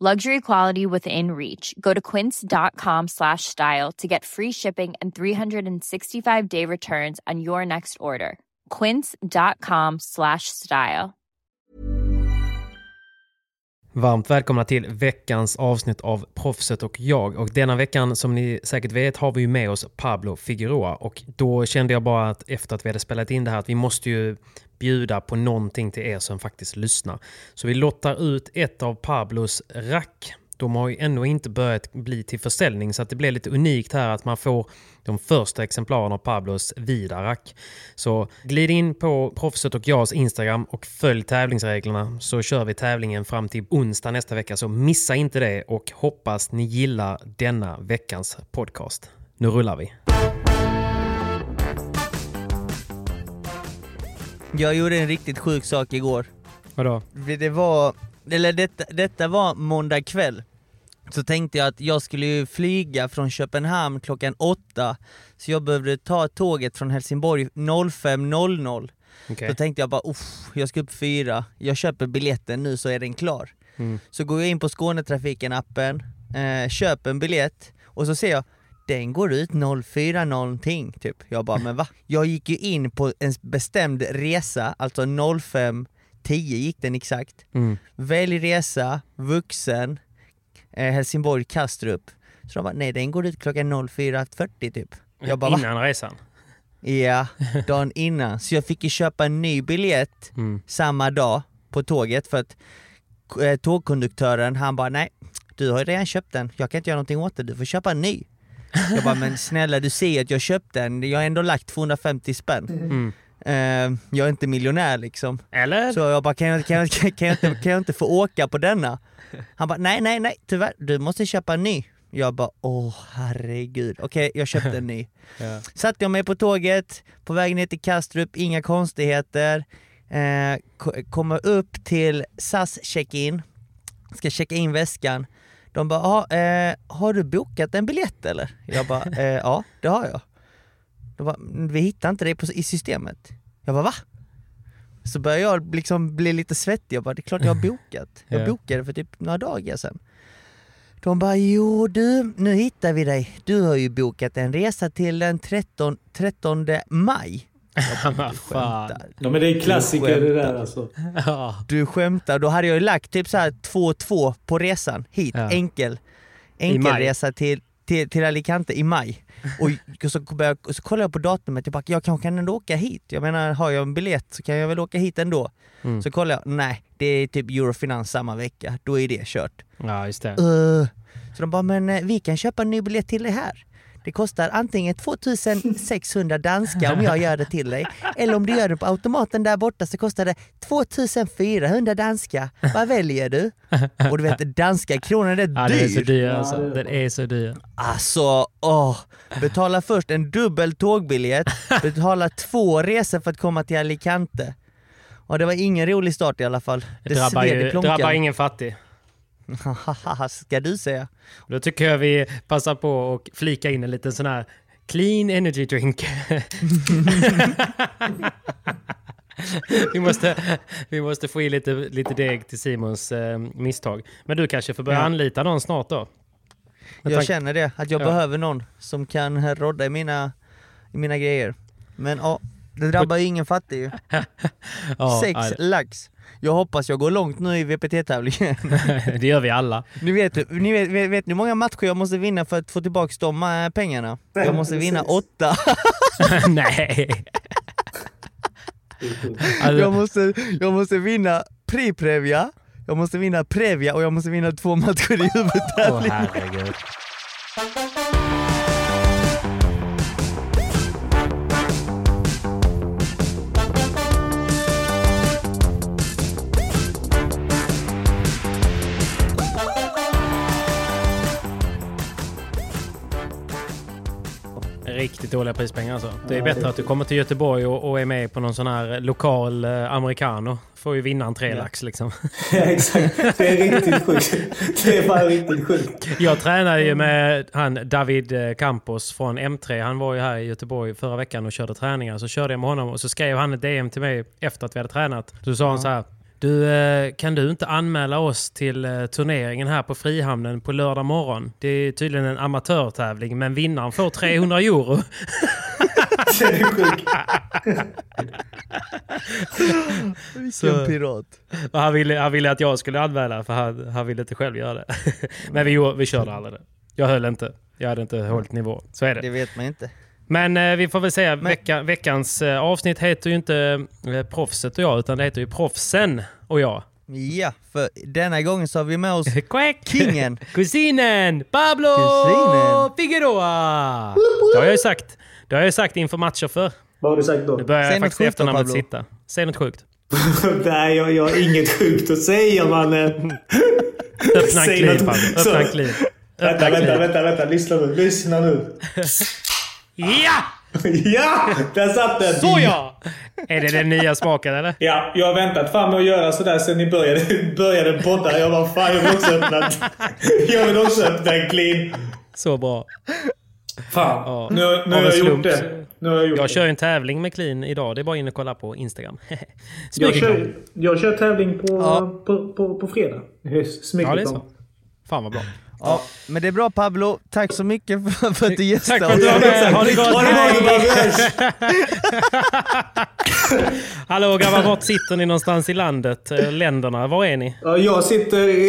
Luxury quality within reach. Go to quince.com slash style to get free shipping and 365 day returns on your next order. Quince.com slash style. Varmt välkomna till veckans avsnitt av Proffset och jag. Och denna veckan, som ni säkert vet, har vi ju med oss Pablo Figueroa. Och då kände jag bara att efter att vi hade spelat in det här att vi måste ju bjuda på någonting till er som faktiskt lyssnar. Så vi lottar ut ett av Pablos rack. De har ju ännu inte börjat bli till försäljning så att det blir lite unikt här att man får de första exemplaren av Pablos Vidarack. Så glid in på Proffset och Jags Instagram och följ tävlingsreglerna så kör vi tävlingen fram till onsdag nästa vecka. Så missa inte det och hoppas ni gillar denna veckans podcast. Nu rullar vi! Jag gjorde en riktigt sjuk sak igår. Vadå? Det var, eller detta, detta var måndag kväll. Så tänkte jag att jag skulle flyga från Köpenhamn klockan åtta, så jag behövde ta tåget från Helsingborg 05.00. Okej. Då tänkte jag bara jag ska upp fyra, jag köper biljetten nu så är den klar. Mm. Så går jag in på Skånetrafiken-appen, eh, köper en biljett och så ser jag den går ut 04 någonting typ. Jag bara men va? Jag gick ju in på en bestämd resa, alltså 05 10 gick den exakt. Mm. Välj resa, vuxen, eh, Helsingborg, Kastrup. Så de bara nej den går ut klockan 04.40 typ. Jag bara va? Innan resan? Ja, dagen innan. Så jag fick ju köpa en ny biljett Mm. samma dag på tåget för att eh, tågkonduktören han bara nej, du har ju redan köpt den, jag kan inte göra någonting åt det, du får köpa en ny. Jag bara men snälla du ser att jag köpt den, jag har ändå lagt 250 spänn. Mm. Eh, jag är inte miljonär liksom. Eller? Så jag bara kan jag, kan, jag, kan, jag inte, kan jag inte få åka på denna? Han bara nej nej nej tyvärr, du måste köpa en ny. Jag bara åh herregud, okej jag köpte en ny. Ja. Satt jag mig på tåget, på väg ner till Kastrup, inga konstigheter. Eh, ko- kommer upp till SAS check-in, ska checka in väskan. De bara, "Ja, eh, har du bokat en biljett eller? Jag bara, eh, ja det har jag. De bara, "Mm, vi hittar inte dig på, i systemet. Jag bara, va? Så börjar jag liksom bli lite svettig, jag bara, det är klart jag har bokat. Jag Ja. bokade för typ några dagar sedan. De bara, jo du, nu hittar vi dig. Du har ju bokat en resa till den 13, 13 maj. "Du fan." Ja men det är klassiker det där alltså. Ja. Du skämtar, då hade jag ju lagt typ så här 2-2 på resan hit, Ja. enkel. Enkelresa till, till, till Alicante i maj. Och så, jag, och så kollade jag på datumet, jag bara, jag kanske kan ändå åka hit. Jag menar, har jag en biljett så kan jag väl åka hit ändå. Mm. Så kollade jag, nej, det är typ Eurofinans samma vecka, då är det kört. ja, just det. Uh, så de bara, men eh, vi kan köpa en ny biljett till dig här. Det kostar antingen 2600 danska om jag gör det till dig, eller om du gör det på automaten där borta så kostar det 2400 danska. Vad väljer du? Och du vet, danska kronan är Ja, dyr. den är så dyr Ja, alltså. det är Den är så dyr. Alltså, åh. Betala först en dubbel tågbiljett, betala två resor för att komma till Alicante. Och det var ingen rolig start i alla fall. Det drabbar, ju, drabbar ingen fattig. Ska du säga? Då tycker jag vi passar på och flika in en liten sån här Clean energy drink. vi, måste, vi måste få i lite, lite deg till Simons eh, misstag. Men du kanske får börja Ja. anlita någon snart då? Med Jag känner det, att jag Ja. behöver någon som kan rodda i mina, i mina grejer. Men ja, det drabbar ju ingen fattig ju. Ja, Sex lax. Jag hoppas jag går långt nu i VPT-tävlingen. det gör vi alla. Ni vet, ni vet, vet, vet ni hur många matcher jag måste vinna för att få tillbaka de äh, pengarna? Jag måste vinna åtta. Nej. Jag Alltså, måste, jag måste vinna pre-previa, jag måste vinna previa och jag måste vinna två matcher i åh huvudtävling. herregud. Riktigt dåliga prispengar alltså. Det är Ja, bättre det- att du kommer till Göteborg och, och är med på någon sån här lokal eh, americano. Får ju vinna en trelax liksom. Ja, exakt. Det är riktigt sjukt. Det är bara riktigt sjukt. Jag tränade ju med han David eh, Campos från M3. Han var ju här i Göteborg förra veckan och körde träningar. Så körde jag med honom och så skrev han ett DM till mig efter att vi hade tränat. Så sa han så här. Du, eh, kan du inte anmäla oss till eh, turneringen här på Frihamnen på lördag morgon? Det är tydligen en amatörtävling men vinnaren får 300 euro. Vilken pirat. Han, ville, han ville att jag skulle anmäla för han, han ville inte själv göra det. men vi, vi körde aldrig det. Jag höll inte. Jag hade inte hållit nivå. Så är det. Det vet man inte. Men eh, vi får väl säga vecka, veckans eh, avsnitt heter ju inte eh, Proffset och jag utan det heter ju Proffsen och jag. Ja, för denna gången så har vi med oss kingen. Kusinen! Pablo Kusinen. Figueroa! Det har jag ju sagt. Det har jag ju sagt inför matcher för. Vad har du sagt då? Nu börjar Säg jag faktiskt efternamnet Pablo. sitta. Säg något sjukt. Nej, jag, jag har inget sjukt att säga mannen. Öppna en kliv. Pablo. Öppna en kliv. Vänta, vänta, vänta, vänta. Lyssna nu. Lyssna nu. Ja! ja! Där satt den! Så ja! Är det den nya smaken eller? Ja, jag har väntat fan med att göra sådär sen ni började, började podda. Jag bara fan jag vill också öppna Jag vill också öppna en clean. Så bra. Fan. Ja. Nu, nu har jag gjort det. Nu har jag gjort Jag det. kör en tävling med clean idag. Det är bara in och kolla på Instagram. Jag kör, jag kör tävling på, Ja. på, på, på fredag. Ja, det är så. Fan vad bra. Ja, men det är bra Pablo, tack så mycket för, för att du gästade Tack för att du var med. Ha det gott. Hallå grabbar, vart sitter ni någonstans i landet? Eh, Länderna, var är ni? Ja, jag sitter i,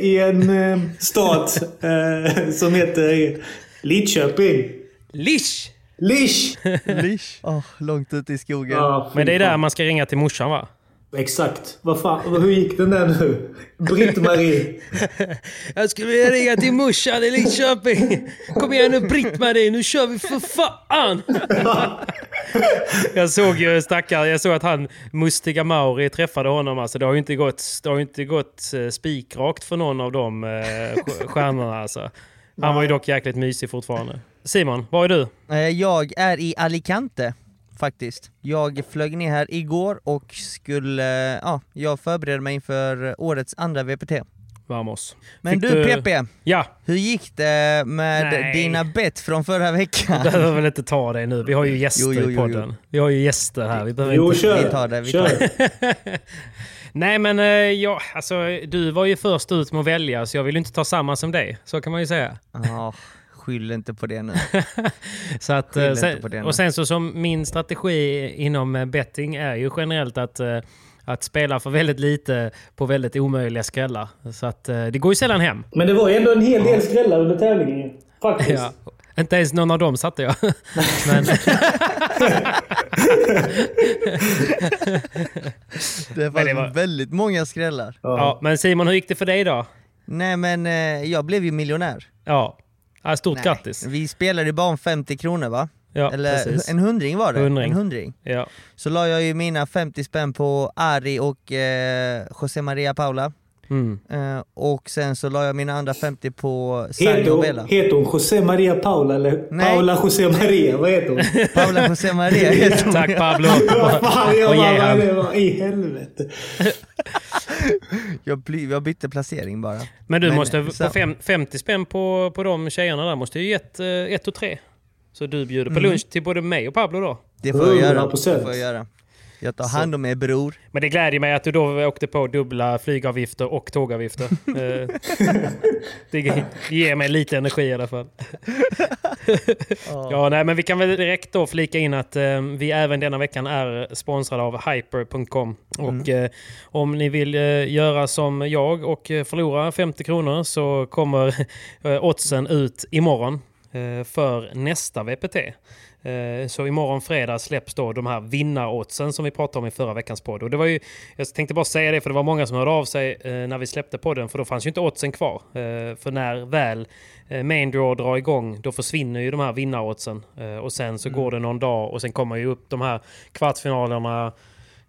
i, en eh, stad eh, som heter Lidköping. Lish! Lish! Lish. Åh, långt ute i skogen. Ja, Men det är där man ska ringa till morsan va? Exakt. Vad fan, hur gick den där nu? Britt-Marie. Jag skulle vilja ringa till morsan i Lidköping. Kom igen nu Britt-Marie, nu kör vi för fan! Jag såg ju stackare, jag såg att han Mustiga Mauri träffade honom. Alltså, det har ju inte gått, det har inte gått eh, spikrakt för någon av de eh, st- stjärnorna. Alltså. Han var ju dock jäkligt mysig fortfarande. Simon, var är du? Eh, Jag är i Alicante faktiskt. Jag flög ner här igår och skulle, ja, jag förbereder mig inför årets andra VPT. Vamos. Men Fick du PP, Ja, hur gick det med Nej. dina bett från förra veckan? behöver väl inte ta det nu. Vi har ju gäster Jo, jo, jo, i podden. jo. Vi har ju gäster här. Vi behöver Jo, inte... kör. Vi tar det, vi tar det. Nej men eh, ja, alltså, du var ju först ut med att välja så jag vill inte ta samma som dig. Så kan man ju säga. Ja, skyll inte på det nu. Så att, eh, sen, på det nu. och sen så som min strategi inom eh, betting är ju generellt att, eh, att spela för väldigt lite på väldigt omöjliga skrällar. Så att det går ju sällan hem. Men det var ju ändå en hel del skrällar under tävlingen. Faktiskt. Ja. Inte ens någon av dem satte jag. Men, Det var, det var- väldigt många skrällar. ja, men Simon, hur gick det för dig då? Nej men jag blev ju miljonär. Ja, ja stort Nej. grattis. Vi spelade bara om 50 kronor va? Ja, Eller precis. en hundring var det? Hundring. En hundring. Ja. Så la jag ju mina 50 spänn på Ari och eh, José Maria Paula. Mm. Eh, och sen så la jag mina andra 50 på Sergio Heter, Bella. heter hon José Maria Paula eller Nej. Paula José Maria? Vad heter hon? Paula José Maria heter hon. Tack Pablo. Vad fan, jag bara, vad i helvete? Jag, bly, jag bytte placering bara. Men du Men, måste, så- på fem, 50 spänn på, på de tjejerna där måste ju gett 1 och 3. Så du bjuder på lunch till både mig och Pablo då? Det får jag göra. 100%. Det får jag göra. Jag tar hand om er bror. Men det glädjer mig att du då åkte på dubbla flygavgifter och tågavgifter. Eh, det ger mig lite energi i alla fall. ja, nej, men vi kan väl direkt då flika in att eh, vi även denna veckan är sponsrade av Hyper.com. Och eh, om ni vill eh, göra som jag och eh, förlora 50 kronor så kommer eh, oddsen ut imorgon för nästa VPT. Eh, Så imorgon fredag släpps då de här vinnaroddsen som vi pratade om i förra veckans podd. Och det var ju, jag tänkte bara säga det för det var många som hörde av sig eh, när vi släppte podden för då fanns ju inte oddsen kvar. Eh, För när väl main draw drar igång då försvinner ju de här vinnaroddsen. Och sen så går det någon dag och sen kommer ju upp de här kvartsfinalerna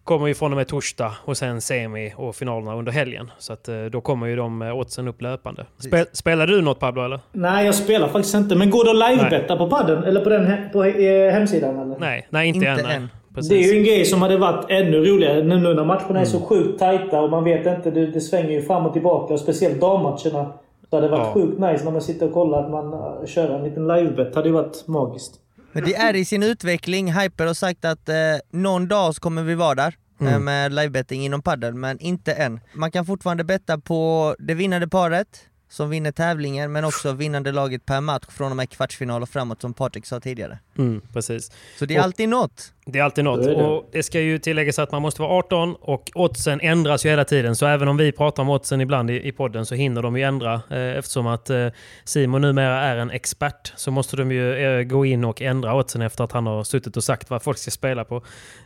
kommer ju från och med torsdag och sen semi och finalerna under helgen. Så att eh, då kommer ju de eh, oddsen upp löpande. Spel, spelar du något Pablo eller? Nej, jag spelar faktiskt inte. Men går det att livebetta på padden? Eller på, den, he- på eh, hemsidan? Eller? Nej, nej inte, Inte än. än. Precis. Det är ju en grej som hade varit ännu roligare nu nu när matcherna är så sjukt tajta och man vet inte. Det, det svänger ju fram och tillbaka. Och speciellt dammatcherna. Så hade det varit Ja. sjukt nice när man sitter och kollar att man kör en liten livebet. Det hade ju varit magiskt. Men det är i sin utveckling. Hyper har sagt att eh, någon dag så kommer vi vara där eh, med livebetting inom padel, men inte än. Man kan fortfarande betta på det vinnande paret som vinner tävlingen, men också vinnande laget per match från och med kvartsfinal och framåt som Patrik sa tidigare. Mm, precis. Så det är Och- alltid något. Det är alltid något. Det är det. Och det ska ju tilläggas att man måste vara 18 och oddsen ändras ju hela tiden. Så även om vi pratar om oddsen ibland i, i podden så hinner de ju ändra. Eh, eftersom att eh, Simon numera är en expert så måste de ju eh, gå in och ändra oddsen efter att han har suttit och sagt vad folk ska spela på.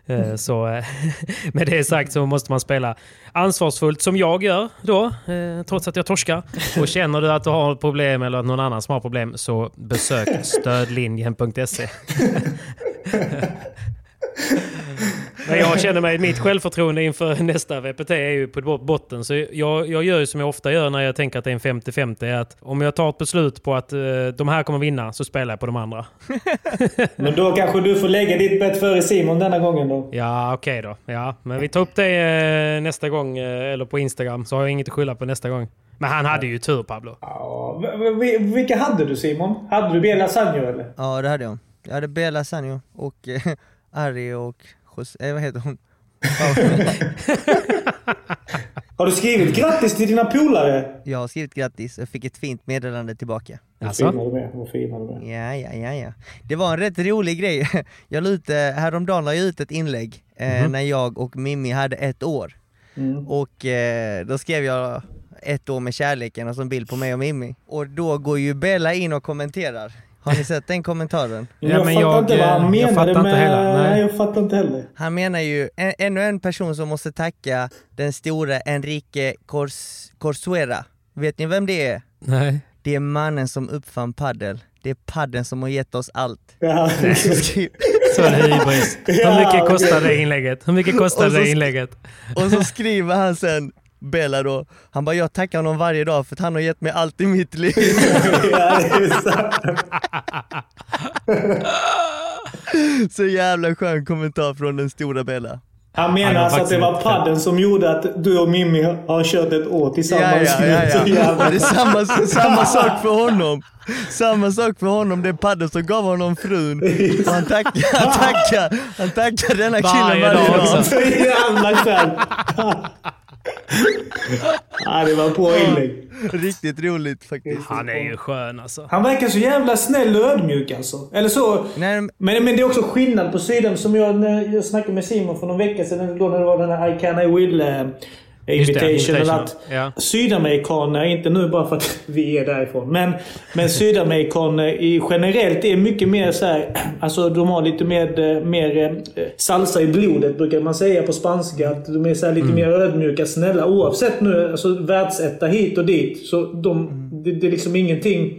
Eh, så eh, med det sagt så måste man spela ansvarsfullt som jag gör då, eh, trots att jag torskar. Och känner du att du har ett problem eller att någon annan som har problem så besök stödlinjen.se. Men jag känner mig, mitt självförtroende inför nästa VPT är ju på botten. Så jag, jag gör ju som jag ofta gör när jag tänker att det är en 50-50. är Att om jag tar ett beslut på att eh, de här kommer vinna så spelar jag på de andra. Men då kanske du får lägga ditt bet före Simon denna gången då. Ja, okej då. Ja, men vi tar upp det eh, nästa gång, eh, eller på Instagram, så har jag inget att skylla på nästa gång. Men han hade ju tur Pablo. Ja, vilka hade du Simon? Hade du Bela Sanjo eller? Ja, det hade jag. Jag hade Bela Sanjo och eh, Ari och Jose, eh, vad heter hon? Har du skrivit grattis till dina polare? Jag har skrivit grattis och fick ett fint meddelande tillbaka. Alltså? Är. Vad fina du är. Ja, ja, ja, ja. Det var en rätt rolig grej. Jag la ut, eh, häromdagen la jag ut ett inlägg eh, när jag och Mimmi hade ett år. Och eh, då skrev jag ett år med kärleken och så en bild på mig och Mimmi. Och då går ju Bella in och kommenterar. Har ni sett den kommentaren? Ja, jag men fattar jag, inte vad han eh, jag menade fattar inte med... heller. Nej. Nej, jag fattar inte heller. Han menar ju, en, ännu en person som måste tacka den store Enrique Cors, Corsuera. Vet ni vem det är? Nej. Det är mannen som uppfann paddel. Det är paddeln som har gett oss allt. Ja. Så skri- Så är det hybris. Hur mycket kostade det inlägget? Hur mycket kostade det inlägget? Och så skriver han sen, Bella då, han bara jag tackar honom varje dag för att han har gett mig allt i mitt liv. ja. Så jävla skön kommentar från den stora Bella. Han menar Han alltså att det var padden som gjorde att du och Mimmi har kört ett år Ja, tillsammans. ja, ja, ja. Jävla- Det är samma, samma sak för honom. Samma sak för honom, det är padden som gav honom frun. Och han tackar, han tackar, han tackar denna killen Varje dag dag. Så jävla skönt. Ja, det var på inlägg. Riktigt roligt faktiskt. Han är ju skön alltså. Han verkar så jävla snäll och ödmjuk alltså. Eller så. Nej, Men, men det är också skillnad på Syden som jag, när jag snackade med Simon för någon vecka sedan. Då när det var den här I can I will eh, Just det, invitation. invitation, Att ja. Sydamerikaner, inte nu bara för att vi är därifrån, men, men Sydamerikaner i generellt är mycket mer så här, alltså de har lite mer, eh, mer eh, salsa i blodet brukar man säga på spanska. Att de är så lite Mm. mer ödmjuka, snälla. Oavsett nu, alltså världsetta hit och dit. Så de, det, det är liksom ingenting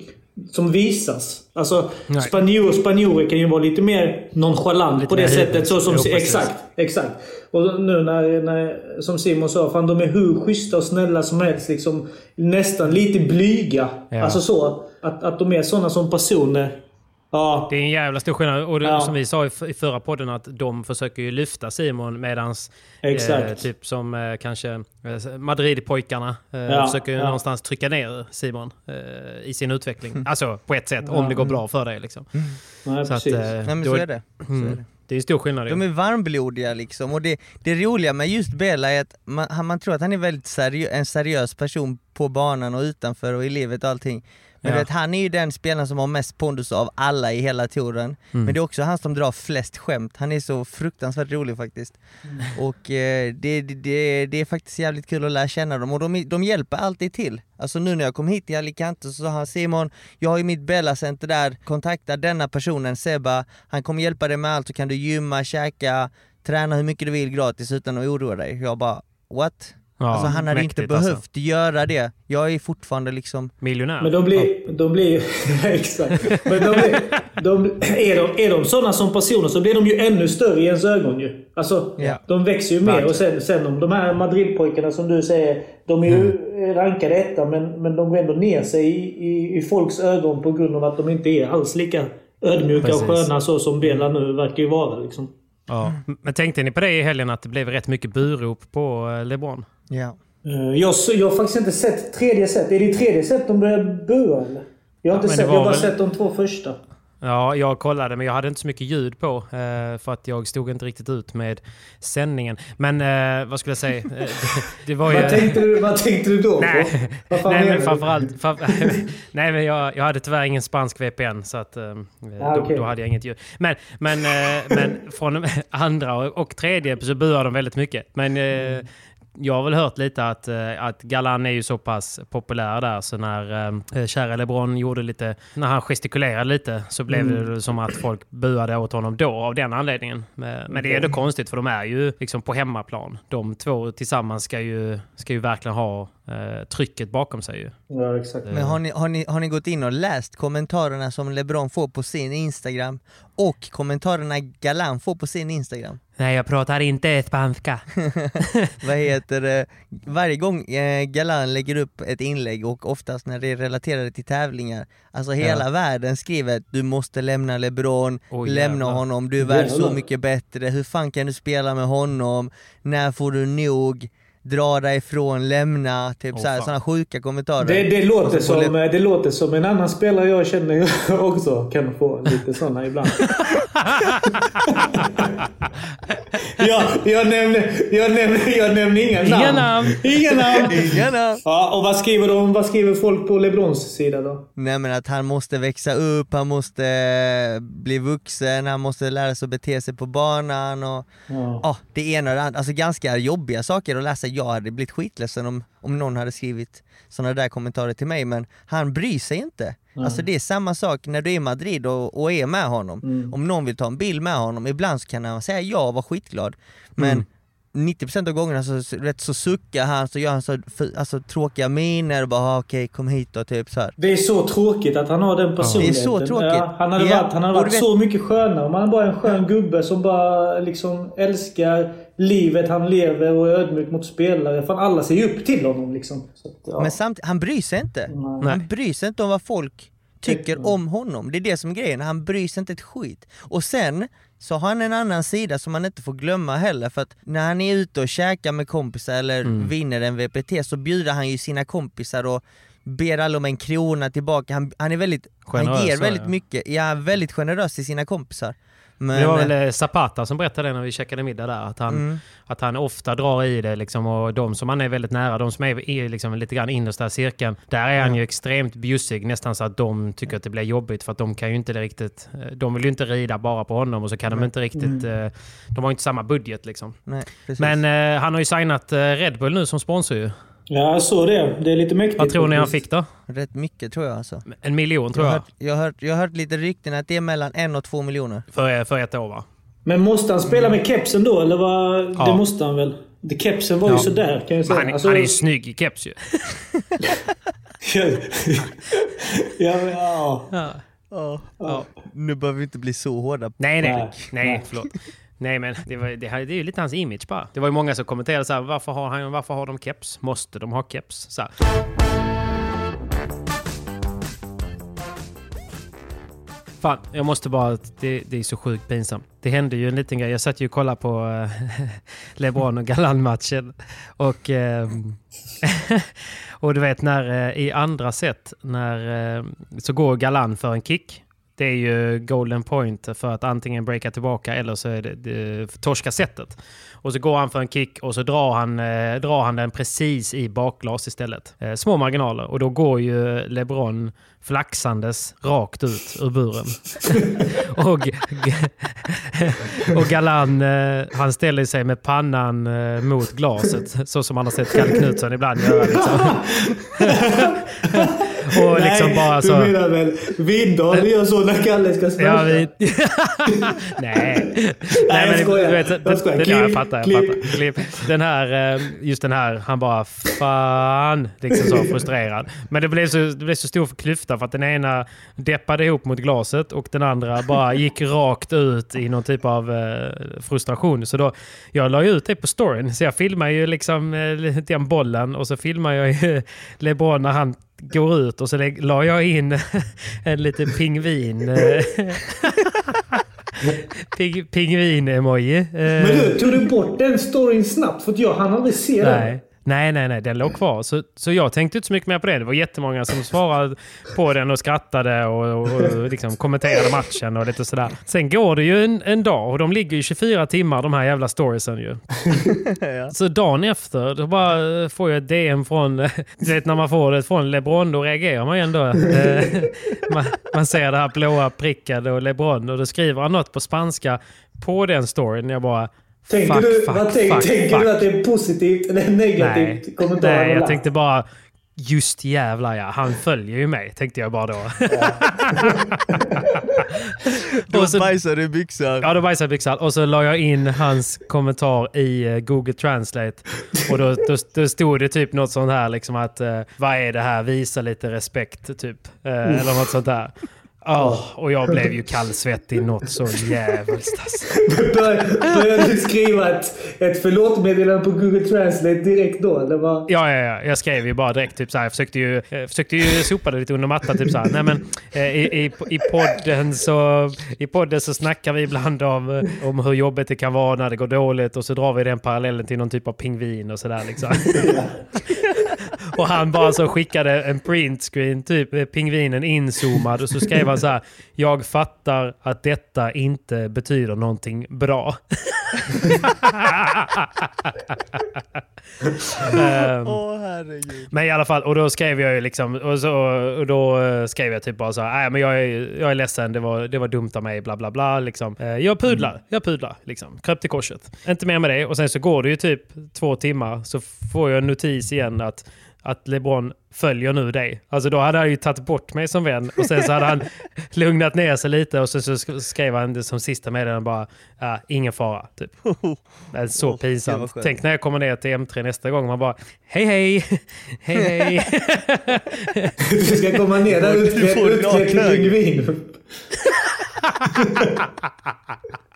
som visas. Alltså spanjor, spanjorer kan ju vara lite mer nonchalant på det mer sättet. Så som, Jo, exakt, exakt. Och nu när, när, som Simon sa, fan de är hur schyssta och snälla som helst. Liksom, nästan lite blyga. Ja. Alltså så. Att, att de är sådana som personer. Ja. Det är en jävla stor skillnad. Och det, Ja. som vi sa i, förra podden att de försöker ju lyfta Simon medans Exakt. Eh, typ som eh, kanske eh, Madrid-pojkarna eh, Ja, försöker ju ja. någonstans trycka ner Simon eh, i sin utveckling. Alltså på ett sätt, om det går bra för dig. Liksom. Nej, Så att, precis. eh, Nej men då- så är det. Så är det. Det är en stor skillnad. De är varmblodiga liksom och det, det roliga med just Bela är att man, man tror att han är väldigt seriö, en seriös person på banan och utanför och i livet och allting. Men Ja. du vet, han är ju den spelaren som har mest pondus av alla i hela touren. Mm. Men det är också han som drar flest skämt, han är så fruktansvärt rolig faktiskt. Och eh, det, det, det, det är faktiskt jävligt kul att lära känna dem och de, de hjälper alltid till. Alltså nu när jag kom hit till Alicante så sa han Simon, jag har ju mitt Bella-center där, kontakta denna personen Seba, han kommer hjälpa dig med allt så kan du gymma, käka, träna hur mycket du vill gratis utan att oroa dig. Jag bara, what? Ja, alltså han hade mäktigt, inte alltså. behövt göra det. Jag är fortfarande liksom Miljonär. Men de blir... De blir exakt. Men de blir, de, är, de, är de sådana som personer så blir de ju ännu större i ens ögon ju. Alltså, Ja. de växer ju mer. Och sen, sen om de här Madrid-pojkarna som du säger, de är ju rankade etta men, men de går ändå ner sig i, i, i folks ögon på grund av att de inte är alls lika ödmjuka och Precis. sköna så som Bela nu verkar ju vara. Liksom. Ja. Men tänkte ni på det i helgen att det blev rätt mycket burop på eh, LeBron? Ja. Eh, Jag, så- jag har faktiskt inte sett tredje set. Är det tredje set de börjar bua eller? Jag har inte sett, jag har bara väl- sett de två första. Ja, jag kollade men jag hade inte så mycket ljud på eh, för att jag stod inte riktigt ut med sändningen. Men eh, vad skulle jag säga? Eh, det, var ju... Vad tänkte du, vad tänkte du då Nej, på? Vad fan nej men framförallt... Fram, nej men jag, jag hade tyvärr ingen spansk VPN så att... Eh, Ah, då, okej. då hade jag inget ljud. Men, men, men från andra och, och tredje så buar de väldigt mycket. Men eh, jag har väl hört lite att, eh, att Galan är ju så pass populär där så när eh, kära LeBron gjorde lite... När han gestikulerade lite så blev Mm. det som att folk buade åt honom då av den anledningen. Men, men det är ändå konstigt för de är ju liksom på hemmaplan. De två tillsammans ska ju, ska ju verkligen ha eh, trycket bakom sig ju. Ja, exakt. Men har ni, har, ni, har ni gått in och läst kommentarerna som LeBron får på sin Instagram och kommentarerna Galan får på sin Instagram? Nej, jag pratar inte spanska. Vad heter det? Varje gång eh, Galan lägger upp ett inlägg och oftast när det är relaterade till tävlingar, alltså hela världen skriver du måste lämna LeBron, Oj, lämna jävlar. honom, du är värd så mycket bättre, hur fan kan du spela med honom, när får du nog, dra dig ifrån, lämna, typ Åh, så här, fan. sådana sjuka kommentarer. Det, det, låter som, det låter som en annan spelare jag känner också kan få lite sådana ibland. ja, jag nämner, jag nämner, jag nämner inga namn. Inga namn. Inga namn. Inga namn. Ja, och vad skriver, de, vad skriver folk på LeBrons sida då? Nej men att han måste växa upp, han måste eh, bli vuxen, han måste lära sig att bete sig på banan och Ja. ja, det ena och det andra. Alltså ganska jobbiga saker att läsa. Jag hade blivit skitledsen om, om någon hade skrivit sådana där kommentarer till mig men han bryr sig inte. Alltså det är samma sak när du är i Madrid och, och är med honom. Mm. Om någon vill ta en bild med honom, ibland så kan han säga ja och vara skitglad. Men Mm. 90% av gångerna så, rätt så suckar han, så gör han så alltså, tråkiga miner och bara ah, okej kom hit och typ så här. Det är så tråkigt att han har den personligheten. Det är så tråkigt. Ja, han hade Ja, varit, han hade varit vet- så mycket skönare om han bara är en skön gubbe som bara liksom älskar livet han lever och är ödmjuk mot spelare. Fan alla ser ju upp till honom liksom. Så att, ja. Men samtidigt, han bryr sig inte. Nej. Han bryr sig inte om vad folk tycker om honom. Det är det som är grejen, han bryr sig inte ett skit. Och sen så har han en annan sida som man inte får glömma heller för att när han är ute och käkar med kompisar eller vinner en VPT så bjuder han ju sina kompisar och ber alla om en krona tillbaka. Han, han är väldigt, Generös, han ger väldigt ja. mycket, ja väldigt generös till sina kompisar. Men, det var väl eh, Zapata som berättade det när vi käkade middag där. Att han, Mm. att han ofta drar i det liksom, och de som han är väldigt nära, de som är i liksom, lite grann innersta cirkeln, där är han ju extremt bjussig. Nästan så att de tycker att det blir jobbigt för att de kan ju inte riktigt... eh, De vill ju inte rida bara på honom och så kan de inte riktigt... Mm. eh, De har ju inte samma budget liksom. nej. Men eh, han har ju signat eh, Red Bull nu som sponsor ju. Ja, jag såg det. Det är lite mäktigt. Vad tror ni han fick då? Rätt mycket tror jag alltså. En miljon tror Jag jag. hört, jag, har hört, jag hört lite rykten att det är mellan en och två miljoner. För, för ett år va? Men måste han spela med kepsen då? Eller vad? Ja. Det måste han väl? Det kepsen var ju Ja. sådär kan jag säga. han, är- Alltså- han är ju snygg i keps ju. ja, men, ja. Ja. Ja. Nu behöver vi inte bli så hårda. Nej, nej, Nej. nej, förlåt. Nej, men det, var, det, här, det är ju lite hans image bara. Det var ju många som kommenterade så här, varför har, han, varför har de keps? Måste de ha keps? Så här. Fan, jag måste bara... Det, det är så sjukt pinsamt. Det hände ju en liten grej. Jag satt ju och kollade på eh, LeBron och Galan-matchen. Och... Ehm, och du vet när eh, i andra set när eh, så går Galan för en kick. Det är ju golden point för att antingen breaka tillbaka eller så är det, det torska setet. Och så går han för en kick och så drar han, eh, drar han den precis i bakglas istället. Eh, små marginaler. Och då går ju LeBron flaxandes rakt ut ur buren. och, och Galan, eh, han ställer sig med pannan eh, mot glaset. Så som man har sett Kalle Knutsson ibland göra. Liksom. och liksom Nej, bara så... du menar väl Vindal gör så när Kalle ska smasha? Ja, vi... Nej. Nej, jag skojar. Du vet, jag skojar. Det, jag fattar, jag fattar. Klipp. Den här, eh, just den här, han bara fan, liksom så frustrerad. Men det blev så, det blev så stor klyfta för att den ena deppade ihop mot glaset och den andra bara gick rakt ut i någon typ av eh, frustration. Så då, jag la ju ut det på storyn, så jag filmade ju liksom eh, den bollen och så filmade jag ju LeBron när han går ut och så la jag in en liten pingvin. Ping, Pingvin-emoji. Men du, tog du bort den storyn snabbt? För att jag hann aldrig se Nej. den. Nej, nej, nej, den låg kvar. Så, så jag tänkte inte så mycket mer på det. Det var jättemånga som svarade på den och skrattade och, och, och liksom kommenterade matchen och lite sådär. Sen går det ju en, en dag och de ligger ju 24 timmar de här jävla storiesen ju. ja. Så dagen efter, då bara får jag ett DM från, du vet när man får det från LeBron, då reagerar man ju ändå. Eh, man, man ser det här blåa prickade och LeBron och då skriver han något på spanska på den storyn. Jag bara Tänker, fuck, du, fuck, vad tänk, fuck, tänker du att det är positivt eller negativt Nej. kommentar? Nej, jag tänkte bara Just jävlar ja, han följer ju mig, tänkte jag bara då. då bajsade du i byxan. Ja, då bajsade jag i byxan. Och så la jag in hans kommentar i uh, Google Translate. Och då, då, då, stod det typ något sånt här liksom att uh, vad är det här, visa lite respekt typ. Uh, eller något sånt där. Oh, och jag blev ju kallsvettig något så jävligt alltså. Började du skriva ett, ett förlåt-meddelande på Google Translate direkt då? Eller vad? Ja, ja, ja, jag skrev ju bara direkt typ så här. Jag försökte ju, jag försökte ju sopa det lite under mattan. Typ så här. Nej, men, eh, i, i, i, podden så, I podden så snackar vi ibland om, om hur jobbigt det kan vara när det går dåligt och så drar vi den parallellen till någon typ av pingvin och sådär. Liksom. och han bara så skickade en printscreen, typ pingvinen inzoomad och så skrev han så här. Jag fattar att detta inte betyder någonting bra. um, oh, men i alla fall, och då skrev jag ju liksom, och, så, och då skrev jag typ bara så här, men jag är, jag är ledsen, det var, det var dumt av mig, bla bla bla. Liksom. Uh, jag pudlar, mm. jag pudlar, liksom. Kröp till korset. Inte mer med det. Och sen så går det ju typ två timmar, så får jag en notis igen att att LeBron följer nu dig. Alltså då hade han ju tagit bort mig som vän och sen så hade han lugnat ner sig lite och så, så skrev han det som sista meddelande bara ja, ingen fara. Typ. Det är så oh, pinsamt. Tänk när jag kommer ner till M3 nästa gång man bara hej hej, hej hej. du ska komma ner där utklädd till pingvin.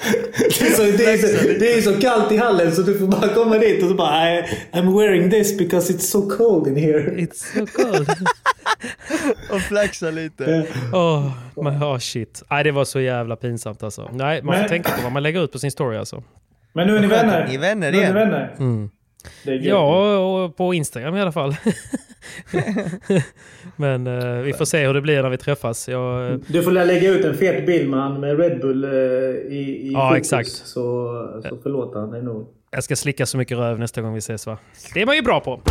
det, är så, det, är så, det är så kallt i hallen så du får bara komma dit och så bara I, I'm wearing this because it's so cold in here. It's so cold. och flaxa lite. Oh, oh, shit. Nej, det var så jävla pinsamt alltså. Nej, man får tänka på vad man lägger ut på sin story alltså. Men nu är ni vänner. Ni är vänner igen. Nu är ni vänner. Mm. Ja, och på Instagram i alla fall. Men uh, vi får se hur det blir när vi träffas. Jag. Du får lägga ut en fet bild med han med Red Bull uh, i, i Ja, fokus, exakt. Så, så förlåter han dig nog. Jag ska slicka så mycket röv nästa gång vi ses va? Det är man ju bra på.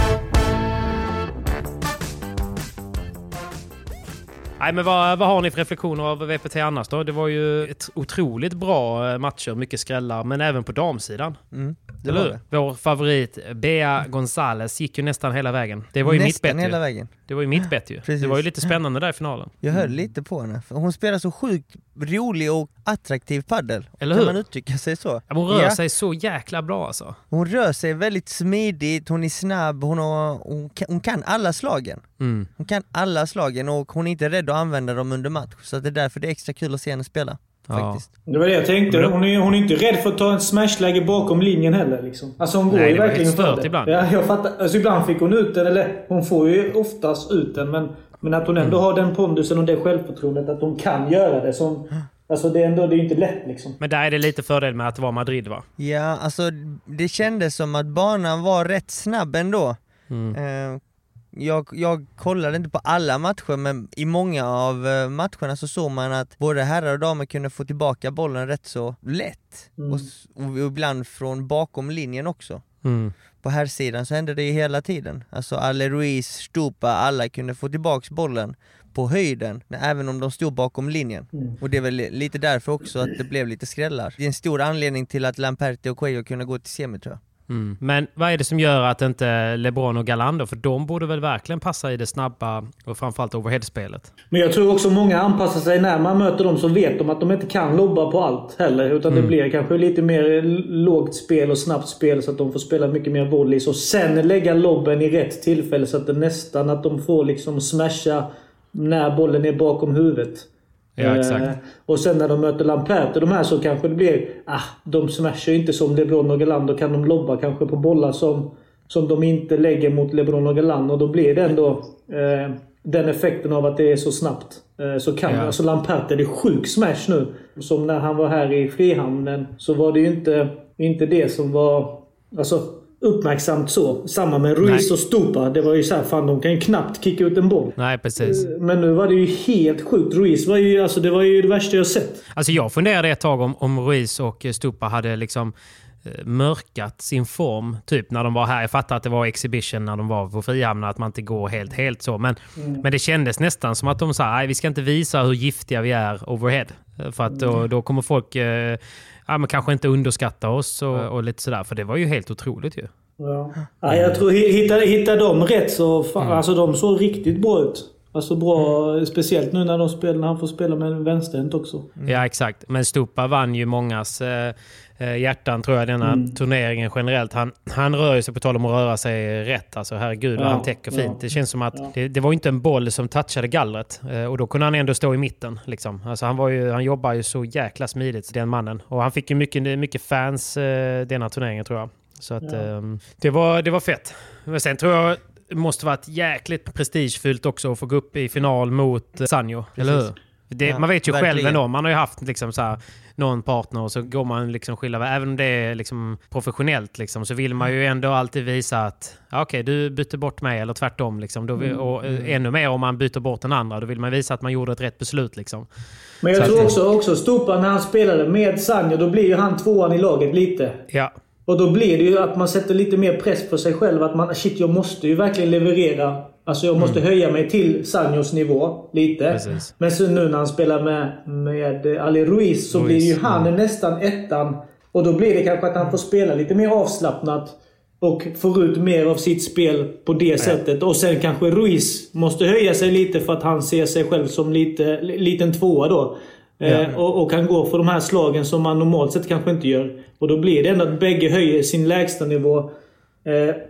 Nej, men vad, vad har ni för reflektioner av VPT annars då? Det var ju ett otroligt bra matcher, mycket skrällar, men även på damsidan. Mm. Det Eller hur? Vår favorit Bea Gonzales gick ju nästan hela vägen. Det var ju nästan mitt bett hela vägen. Det var ju mitt bett ju. Precis. Det var ju lite spännande där i finalen. Jag höll lite på henne. Hon spelar så sjukt rolig och attraktiv paddel. Eller hur? Kan man uttrycka sig så? Ja, hon rör ja. sig så jäkla bra alltså. Hon rör sig väldigt smidigt, hon är snabb, hon, har, hon, kan, hon kan alla slagen. Mm. Hon kan alla slagen och hon är inte rädd att använda dem under match. Så det är därför det är extra kul att se henne spela. Faktiskt. Det var det jag tänkte. Hon är, hon är inte rädd för att ta en smashläge bakom linjen heller. Liksom. Alltså hon går Nej, ju verkligen för det. ibland. Ja, jag fattar. Alltså ibland fick hon ut den, eller hon får ju oftast ut den, men Men att hon ändå har den pondusen och det självförtroendet att hon kan göra det. Som, alltså det är ändå det är inte lätt liksom. Men där är det lite fördel med att det var Madrid va? Ja, alltså det kändes som att banan var rätt snabb ändå. Eh, jag, jag kollade inte på alla matcher men i många av eh, matcherna så såg man att både herrar och damer kunde få tillbaka bollen rätt så lätt. Och, s- och ibland från bakom linjen också. Mm. På här sidan så hände det ju hela tiden. Alltså Ale Ruiz, Stupa, alla kunde få tillbaks bollen på höjden, även om de stod bakom linjen. Och det är väl lite därför också att det blev lite skrällar. Det är en stor anledning till att Lamperti och Cuello kunde gå till semi tror jag. Mm. Men vad är det som gör att inte LeBron och Galando, för de borde väl verkligen passa i det snabba och framförallt overheadspelet? Men jag tror också många anpassar sig när man möter dem så vet de att de inte kan lobba på allt heller. Utan det blir kanske lite mer lågt spel och snabbt spel så att de får spela mycket mer volleys. Och sen lägga lobben i rätt tillfälle så att det nästan att de får liksom smasha när bollen är bakom huvudet. Ja, exakt. Eh, och sen när de möter Lamperti, de här så kanske det blir... Ah, de smashar ju inte som LeBron och Galán. Då kan de lobba kanske på bollar som, som de inte lägger mot LeBron och Galán. Och då blir det ändå eh, den effekten av att det är så snabbt. Eh, så kan Ja. Alltså Lamperti, det är sjuk smash nu. Som när han var här i Frihamnen så var det ju inte, inte det som var... Alltså uppmärksamt så. Samma med Ruiz Nej. och Stupa. Det var ju så här, fan de kan ju knappt kicka ut en boll. Nej, precis. Men nu var det ju helt sjukt. Ruiz var ju, alltså, det var ju det värsta jag sett. Alltså jag funderade ett tag om, om Ruiz och Stupa hade liksom eh, mörkat sin form, typ när de var här. Jag fattar att det var exhibition när de var på Frihamnen, att man inte går helt, helt så. Men, men det kändes nästan som att de sa, nej vi ska inte visa hur giftiga vi är overhead. Eh, För att då, då kommer folk eh, ja, men kanske inte underskatta oss och, och lite sådär. För det var ju helt otroligt ju. Ja. Ja, jag tror hittar, hittar de rätt så... Fan, Alltså de såg riktigt bra ut. Alltså bra, speciellt nu när de spelar, när han får spela med en vänsterhänt också. Ja, exakt. Men Stupa vann ju mångas eh, hjärtan, tror jag, denna turneringen generellt. Han, han rör ju sig, på tal om att röra sig rätt. Alltså herregud Ja, han täcker fint. ja. Det känns som att det, det var inte en boll som touchade gallret. Eh, och då kunde han ändå stå i mitten. Liksom. Alltså, han, var ju, han jobbar ju så jäkla smidigt, den mannen. Och han fick ju mycket, mycket fans eh, denna turneringen, tror jag. Så att, ehm, det, var, det var fett. Men sen tror jag det måste varit jäkligt prestigefyllt också att få gå upp i final mot eh, Sanjo. Eller hur? Det, Ja, man vet ju själv verkligen. ändå. Man har ju haft liksom så här, någon partner och så går man liksom skilda. Även om det är liksom professionellt liksom, så vill man ju ändå alltid visa att ja, okej, du bytte bort mig eller tvärtom. Liksom. Då, vill- och, eh, ännu mer om man byter bort den andra. Då vill man visa att man gjorde ett rätt beslut. Liksom. Men Så jag att tror det- också, också Stupa när han spelade med Sanjo, då blir ju han tvåan i laget lite. Ja, Och då blir det ju att man sätter lite mer press på sig själv. Att man, shit jag måste ju verkligen leverera. Alltså jag måste höja mig till Sanjos nivå lite. Mm. Precis. Men så nu när han spelar med, med Ali Ruiz så Ruiz, blir ju han mm. nästan ettan. Och då blir det kanske att han får spela lite mer avslappnat. Och får ut mer av sitt spel på det sättet. Och sen kanske Ruiz måste höja sig lite för att han ser sig själv som lite, liten tvåa då. Eh, och, och kan gå för de här slagen som man normalt sett kanske inte gör. Och då blir det ändå att bägge höjer sin lägsta nivå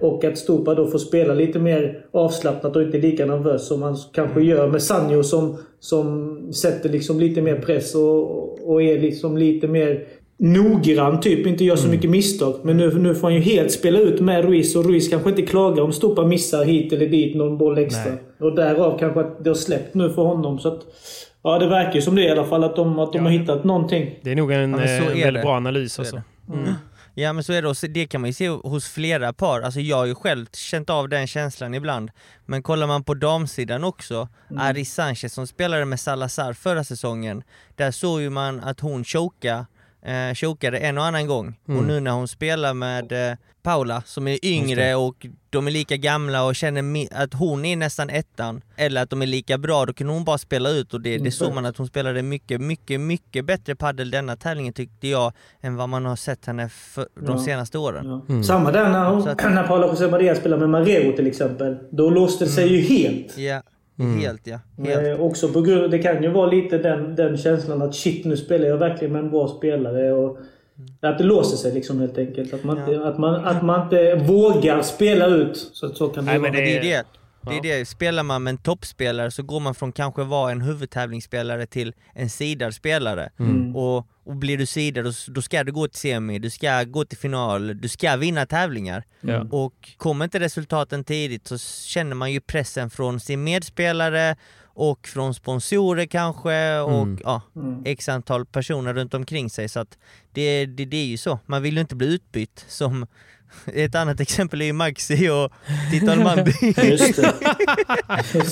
Och att Stupa då får spela lite mer avslappnat och inte lika nervös som man kanske gör med Sanjo som, som sätter liksom lite mer press och, och är liksom lite mer noggrann typ. Inte gör så mycket misstag. Men nu, nu får han ju helt spela ut med Ruiz och Ruiz kanske inte klagar om Stupa missar hit eller dit någon boll extra. Nej. Och därav kanske att det har släppt nu för honom. Så att, ja, det verkar ju som det i alla fall. Att de, att de har hittat någonting. det är nog en Ja, eh, väldigt bra analys. Alltså. Ja men så är det, och det kan man ju se hos flera par, alltså jag har ju själv känt av den känslan ibland. Men kollar man på damsidan också, Ari Sanchez som spelade med Salazar förra säsongen, där såg ju man att hon choka, eh, chokade en och annan gång. Och nu när hon spelar med eh, Paula som är yngre och de är lika gamla och känner att hon är nästan ettan, eller att de är lika bra, då kan hon bara spela ut och det, det såg man att hon spelade mycket, mycket, mycket bättre paddel denna tävlingen tyckte jag, än vad man har sett henne för de Ja. senaste åren. Ja. Samma där när, hon, Så att- när Paula José Maria spelar med Marero till exempel. Då låste det sig ju helt. Ja, helt ja. Helt. Eh, också på grund, det kan ju vara lite den, den känslan att shit nu spelar jag verkligen med en bra spelare. Och att det låser sig liksom helt enkelt. Att man, inte, att man, att man inte vågar spela ut. Så, att så kan det Nej, vara. men Men det är det. Det är Ja. det, spelar man med en toppspelare så går man från kanske vara en huvudtävlingsspelare till en sidad spelare. Mm. Och, och blir du sidad då, då ska du gå till semi, du ska gå till final, du ska vinna tävlingar. Ja. Och kommer inte resultaten tidigt så känner man ju pressen från sin medspelare och från sponsorer kanske och Mm. ja, Mm. x antal personer runt omkring sig så att det, det, det är ju så. Man vill ju inte bli utbytt som ett annat exempel är ju Maxi och Tito Almandi. Just det.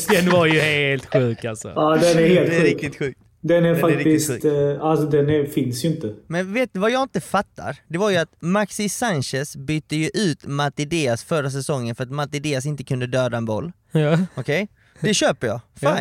Den var ju helt sjuk alltså. Ja, den är helt Det är sjuk. riktigt sjukt. Den är Den är faktiskt... eh, alltså den är, finns ju inte. Men vet du vad jag inte fattar? Det var ju att Maxi Sanchez bytte ju ut Matti Diaz förra säsongen för att Matti Diaz inte kunde döda en boll. Ja. Okej? Det köper jag, Ja.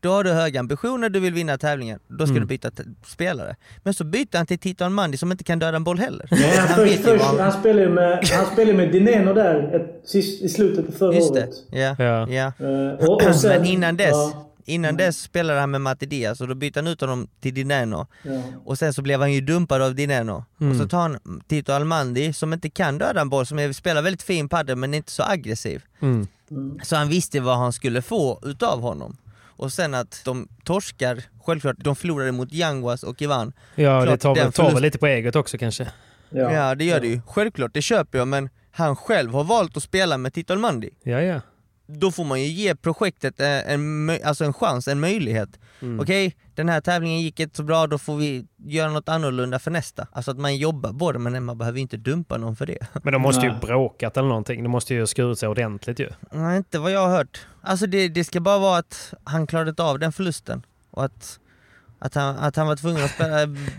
Då har du höga ambitioner, du vill vinna tävlingen, då ska Mm. du byta spelare. Men så byter han till Tito Almandi som inte kan döda en boll heller. Nej, han, han först, först, han han... spelade ju med, han spelade med Dineno där ett, i slutet på förra Just det, året. ja. Ja. ja. Eh, och, och sen, Men innan dess, Ja, innan dess spelade han med Matti Diaz och då bytte han ut honom till Dineno. ja. Och sen så blev han ju dumpad av Dineno. Mm. Och så tar han Tito Almandi som inte kan döda en boll, som är, spelar väldigt fin padel men inte så aggressiv. Mm. Så han visste vad han skulle få utav honom. Och sen att de torskar, självklart, de förlorade mot Yanguas och Ivan. Ja, det Klart, väl- tar väl förlust- lite på eget också kanske. Ja. Ja, det gör det ju. Självklart, det köper jag, men han själv har valt att spela med Tito Almandi. Ja, ja. Då får man ju ge projektet eh, en, mö- alltså en chans, en möjlighet. Mm. Okej, den här tävlingen gick inte så bra, då får vi göra något annorlunda för nästa. Alltså att man jobbar på det, men man behöver inte dumpa någon för det. Men de måste ju Nej. bråkat eller någonting. De måste ju skurit sig ordentligt ju. Nej, inte vad jag har hört. Alltså det, det ska bara vara att han klarade av den förlusten. Och att, att, han, att han var tvungen att spela...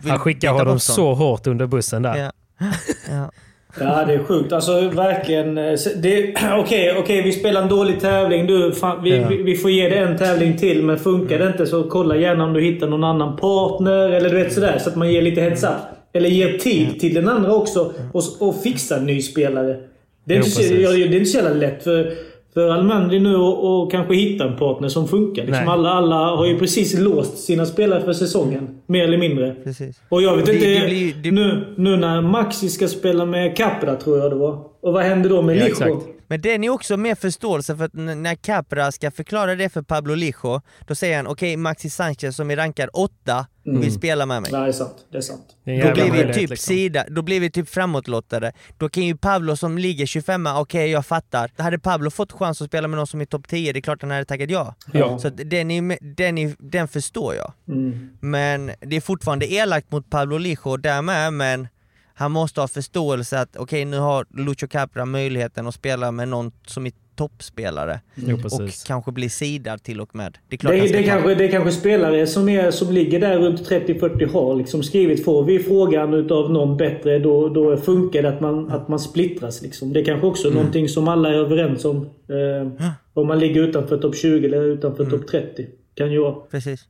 Han skickar honom så hårt under bussen där. Ja. Ja. Ja, det är sjukt. Alltså verkligen. eh, Okej, okej, vi spelar en dålig tävling. Du, fan, vi, Ja. vi, vi får ge det en tävling till, men funkar det inte så kolla gärna om du hittar någon annan partner eller du vet sådär. Så att man ger lite heads up. Eller ger tid till den andra också och, och fixa en ny spelare. Det är, Jo, inte, så, det är inte så jävla lätt för, för Almandri nu och, och kanske hitta en partner som funkar. Liksom alla, alla har ju precis låst sina spelare för säsongen. Mer eller mindre. Precis. Och jag vet Det- inte... det blir- det- Nu, nu när Maxi ska spela med Capra, tror jag det var. Och vad händer då med Ja, Licho? Men den är också mer förståelse för att när Capra ska förklara det för Pablo Lijo, då säger han okej Maxi Sanchez som är rankad åtta vill spela med mig. Nej, det är sant. Det är sant. Det är en Då blir vi typ liksom. sida, då blir vi typ framåtlottade. Då kan ju Pablo som ligger 25 okej jag fattar. Hade Pablo fått chans att spela med någon som är topp 10, det är klart han hade tackat ja. Ja. Så att den, är, den, är, den förstår jag. Mm. Men det är fortfarande elakt mot Pablo Lijo därmed, men han måste ha förståelse att okej nu har Lucho Capra möjligheten att spela med någon som är toppspelare. Jo, Och precis. kanske bli sidad till och med. Det är klart Det, det, kanske, det är kanske spelare som, är, som ligger där runt 30-40 har liksom skrivit får vi frågan utav någon bättre då, då funkar det att man, att man splittras. Liksom. Det är kanske också är någonting som alla är överens om. Eh, om man ligger utanför topp 20 eller utanför topp 30. Kan ju vara. Precis.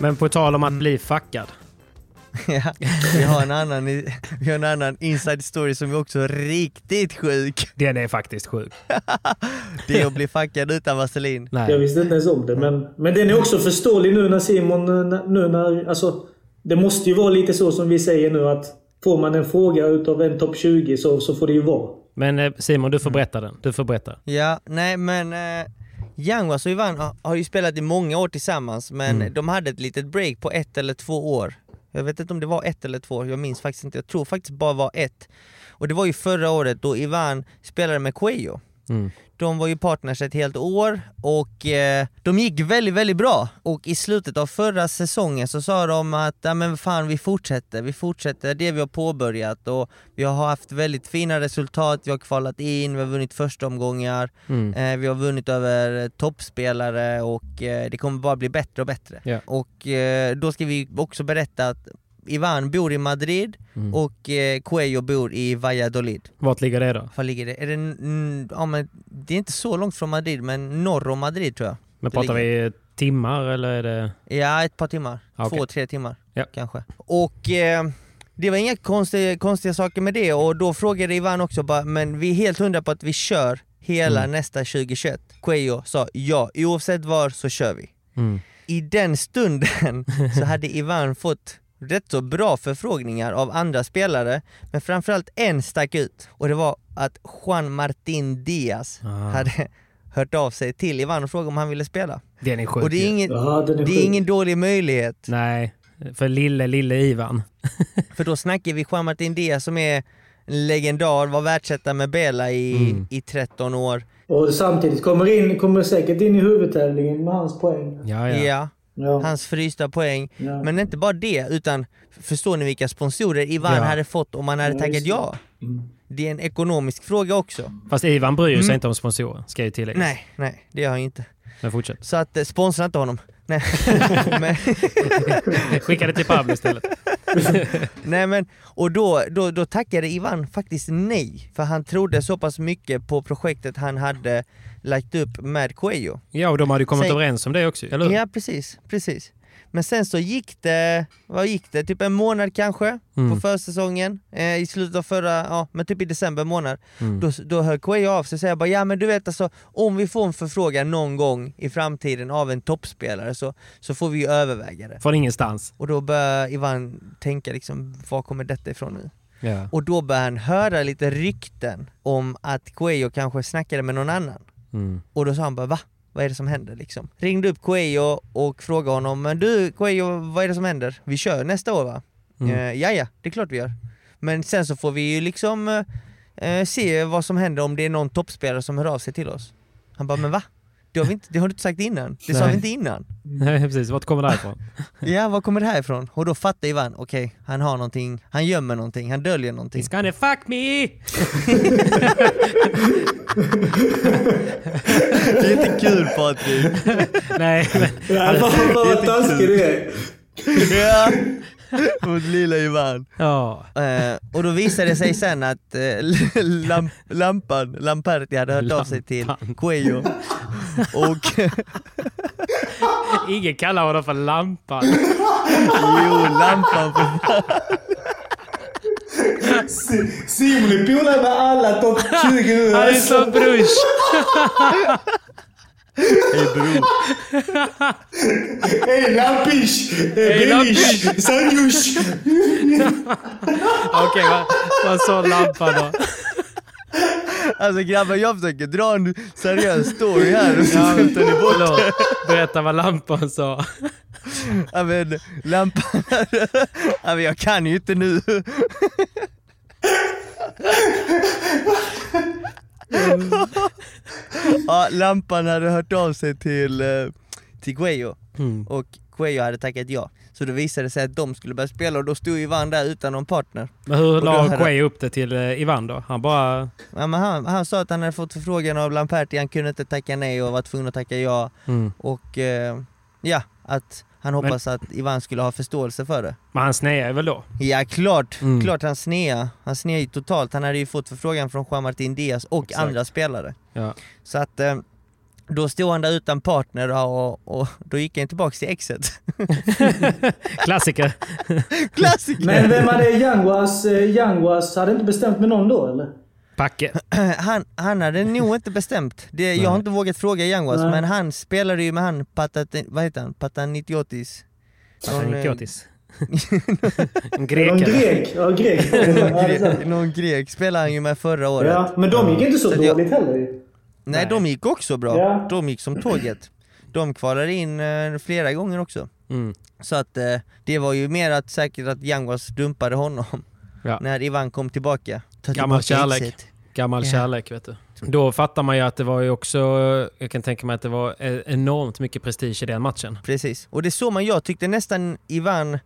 Men på tal om att bli fuckad. Ja, vi har en annan, vi har en annan inside story som är också riktigt sjuk. Den är faktiskt sjuk. Det är att bli fuckad utan vaselin. Jag Nej. visste inte ens om det. Men, men den är också förståelig nu när Simon... Nu, när, alltså, det måste ju vara lite så som vi säger nu att får man en fråga utav en topp 20 så, så får det ju vara. Men eh, Simon, du får berätta den. Du får berätta. Ja, nej men eh, Yanguas och Ivan har, ju spelat i många år tillsammans men de hade ett litet break på ett eller två år. Jag vet inte om det var ett eller två, jag minns faktiskt inte. Jag tror faktiskt bara var ett. Och det var ju förra året då Ivan spelade med Cuello. Mm. De var ju partners ett helt år och eh, de gick väldigt, väldigt bra. Och i slutet av förra säsongen så sa de att ja, men fan vi fortsätter, vi fortsätter det vi har påbörjat och vi har haft väldigt fina resultat, vi har kvalat in, vi har vunnit första omgångar, Mm. eh, vi har vunnit över toppspelare och eh, det kommer bara bli bättre och bättre. Ja. Och eh, då ska vi också berätta att Ivan bor i Madrid Mm. och eh, Cuello bor i Valladolid. Vart ligger det då? Var ligger det? Är det, mm, ja, men det är inte så långt från Madrid, men norr om Madrid tror jag. Men pratar vi timmar eller är det... Ja, ett par timmar. Ah, okej. Två, tre timmar Ja. kanske. Och eh, det var inga konstiga, konstiga saker med det och då frågade Ivan också bara, men vi är helt hundra på att vi kör hela Mm. nästa 2021. Cuello sa ja, oavsett var så kör vi. Mm. I den stunden så hade Ivan fått rätt så bra förfrågningar av andra spelare, men framförallt en stack ut och det var att Juan Martin Diaz Ah. hade hört av sig till Ivan och frågat om han ville spela. Den är sjuk Och det är ingen, Ja, är det är ingen dålig möjlighet, Nej, för lille, lille Ivan. för då snackar vi Juan Martin Diaz som är en legendar, var världsetta med Bela i, Mm. i 13 år. Och samtidigt kommer, in, kommer säkert in i huvudtävlingen med hans poäng. Ja, Ja. ja. Ja. Hans frysta poäng. Ja. Men inte bara det, utan förstår ni vilka sponsorer Ivan Ja. hade fått om han hade Ja, tackat ja? Det är en ekonomisk fråga också. Fast Ivan bryr sig Mm. inte om sponsorer, ska ju tilläggas. Nej, nej, det gör han inte. Men fortsätt. Så att eh, sponsra inte honom. Nej. men, Skicka det till Pablo istället. nej men, och då, då, då tackade Ivan faktiskt nej, för han trodde så pass mycket på projektet han hade lagt upp med Coelho. Ja, och de hade ju kommit Säg- överens om det också, eller hur? Ja precis, precis. Men sen så gick det, vad gick det, typ en månad kanske Mm. på försäsongen, eh, i slutet av förra, ja men typ i december månad. Mm. Då, då hör Coelho av sig och säger bara ja men du vet alltså om vi får en förfrågan någon gång i framtiden av en toppspelare så, så får vi ju överväga det. Från ingenstans. Och då börjar Ivan tänka liksom, var kommer detta ifrån nu? Ja. Och då börjar han höra lite rykten om att Coelho kanske snackade med någon annan. Mm. Och då sa han bara va? Vad är det som händer liksom? Ringde upp Coelho och frågade honom, men du Coelho, vad är det som händer? Vi kör nästa år va? Mm. Mm. ja, ja, det är klart vi gör. Men sen så får vi ju liksom eh, se vad som händer om det är någon toppspelare som hör av sig till oss. Han bara, men va? Det har, vi inte, det har du inte sagt innan. Det sa Nej. vi inte innan. Nej, precis. Vart kommer det här ifrån? Ja, var kommer det här ifrån? Och då fattar Ivan, okej, han har någonting, han gömmer någonting, han döljer någonting. He's gonna fuck me! Det är inte kul Patrik! Nej, men... Vad vad taskig du är. ja, mot lilla Ivan. Ja. Eh, och då visade det sig sen att eh, lamp, lampan, Lamperti hade hört av sig till Lampan. Coelho och Ingen kallar honom för Lampan. jo, lampan för Simon är polare med alla topp 20 nu. Han är så Hej bror. Hej Lampish! Hej, Lampish. Sanjush! Okej, vad, vad sa Lampan då? Alltså grabbar jag försöker dra en seriös story här och så Ja, skämtar ni bort förlåt. Berätta vad Lampan sa. Ja men lampan, ja, men jag kan ju inte nu. Ja, lampan hade hört av sig till, eh, till Gueyo Mm. och Gueyo hade tackat ja. Så då visade det sig att de skulle börja spela och då stod Ivan där utan någon partner. Men hur la hade- Quay upp det till eh, Ivan då? Han bara... Ja, men han, han sa att han hade fått förfrågan av Lamperti, han kunde inte tacka nej och var tvungen att tacka ja. Mm. Och eh, ja, att han hoppas att Ivan skulle ha förståelse för det. Men han snear väl då? Ja klart, Mm. klart han snea. Han snea ju totalt. Han hade ju fått förfrågan från Juan Martin Diaz och Exakt. andra spelare. Ja. Så att eh, då stod han där utan partner och, och då gick han tillbaks till exet. Klassiker. Klassiker! Men vem hade Yanguas? eh, Yanguas hade inte bestämt med någon då eller? Packe. han, han hade nog inte bestämt. Det, jag har inte vågat fråga Yanguas, Nej. men han spelade ju med han Patat, vad heter han? Patanitiotis. Någon, eh, Nikiotis. En Någon grek? Ja, grek. Ja, grek, någon grek spelade han ju med förra året. ja, men de gick inte så Så att jag- dåligt heller ju. Nej, de gick också bra. Ja. De gick som tåget. De kvalade in eh, flera gånger också. Mm. Så att eh, det var ju mer att säkert att Yanguas dumpade honom Ja. när Ivan kom tillbaka. Ta Gammal tillbaka kärlek. exit. Gammal Ja. kärlek vet du. Då fattar man ju att det var ju också, jag kan tänka mig att det var eh, enormt mycket prestige i den matchen. Precis, och det såg man, jag tyckte nästan Ivan,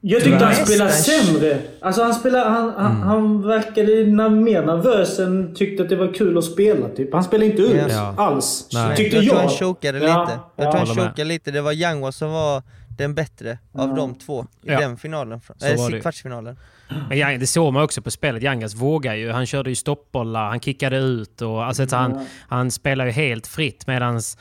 Jag tyckte han spelade sämre. Alltså han spelade... Han, han, Mm. han verkade na- mer nervös än tyckte att det var kul att spela typ. Han spelade inte ut Ja. alls. Nej. Tyckte jag jag. tror han chokade Ja, lite. ja. Jag tror han chokade lite, det var Yanguas som var den bättre av de två i Ja. den finalen, Så äh, kvartsfinalen. Men Yang, det såg man också på spelet. Jangas vågar ju. Han körde ju stoppbollar, han kickade ut och alltså, så han, han spelar ju helt fritt medans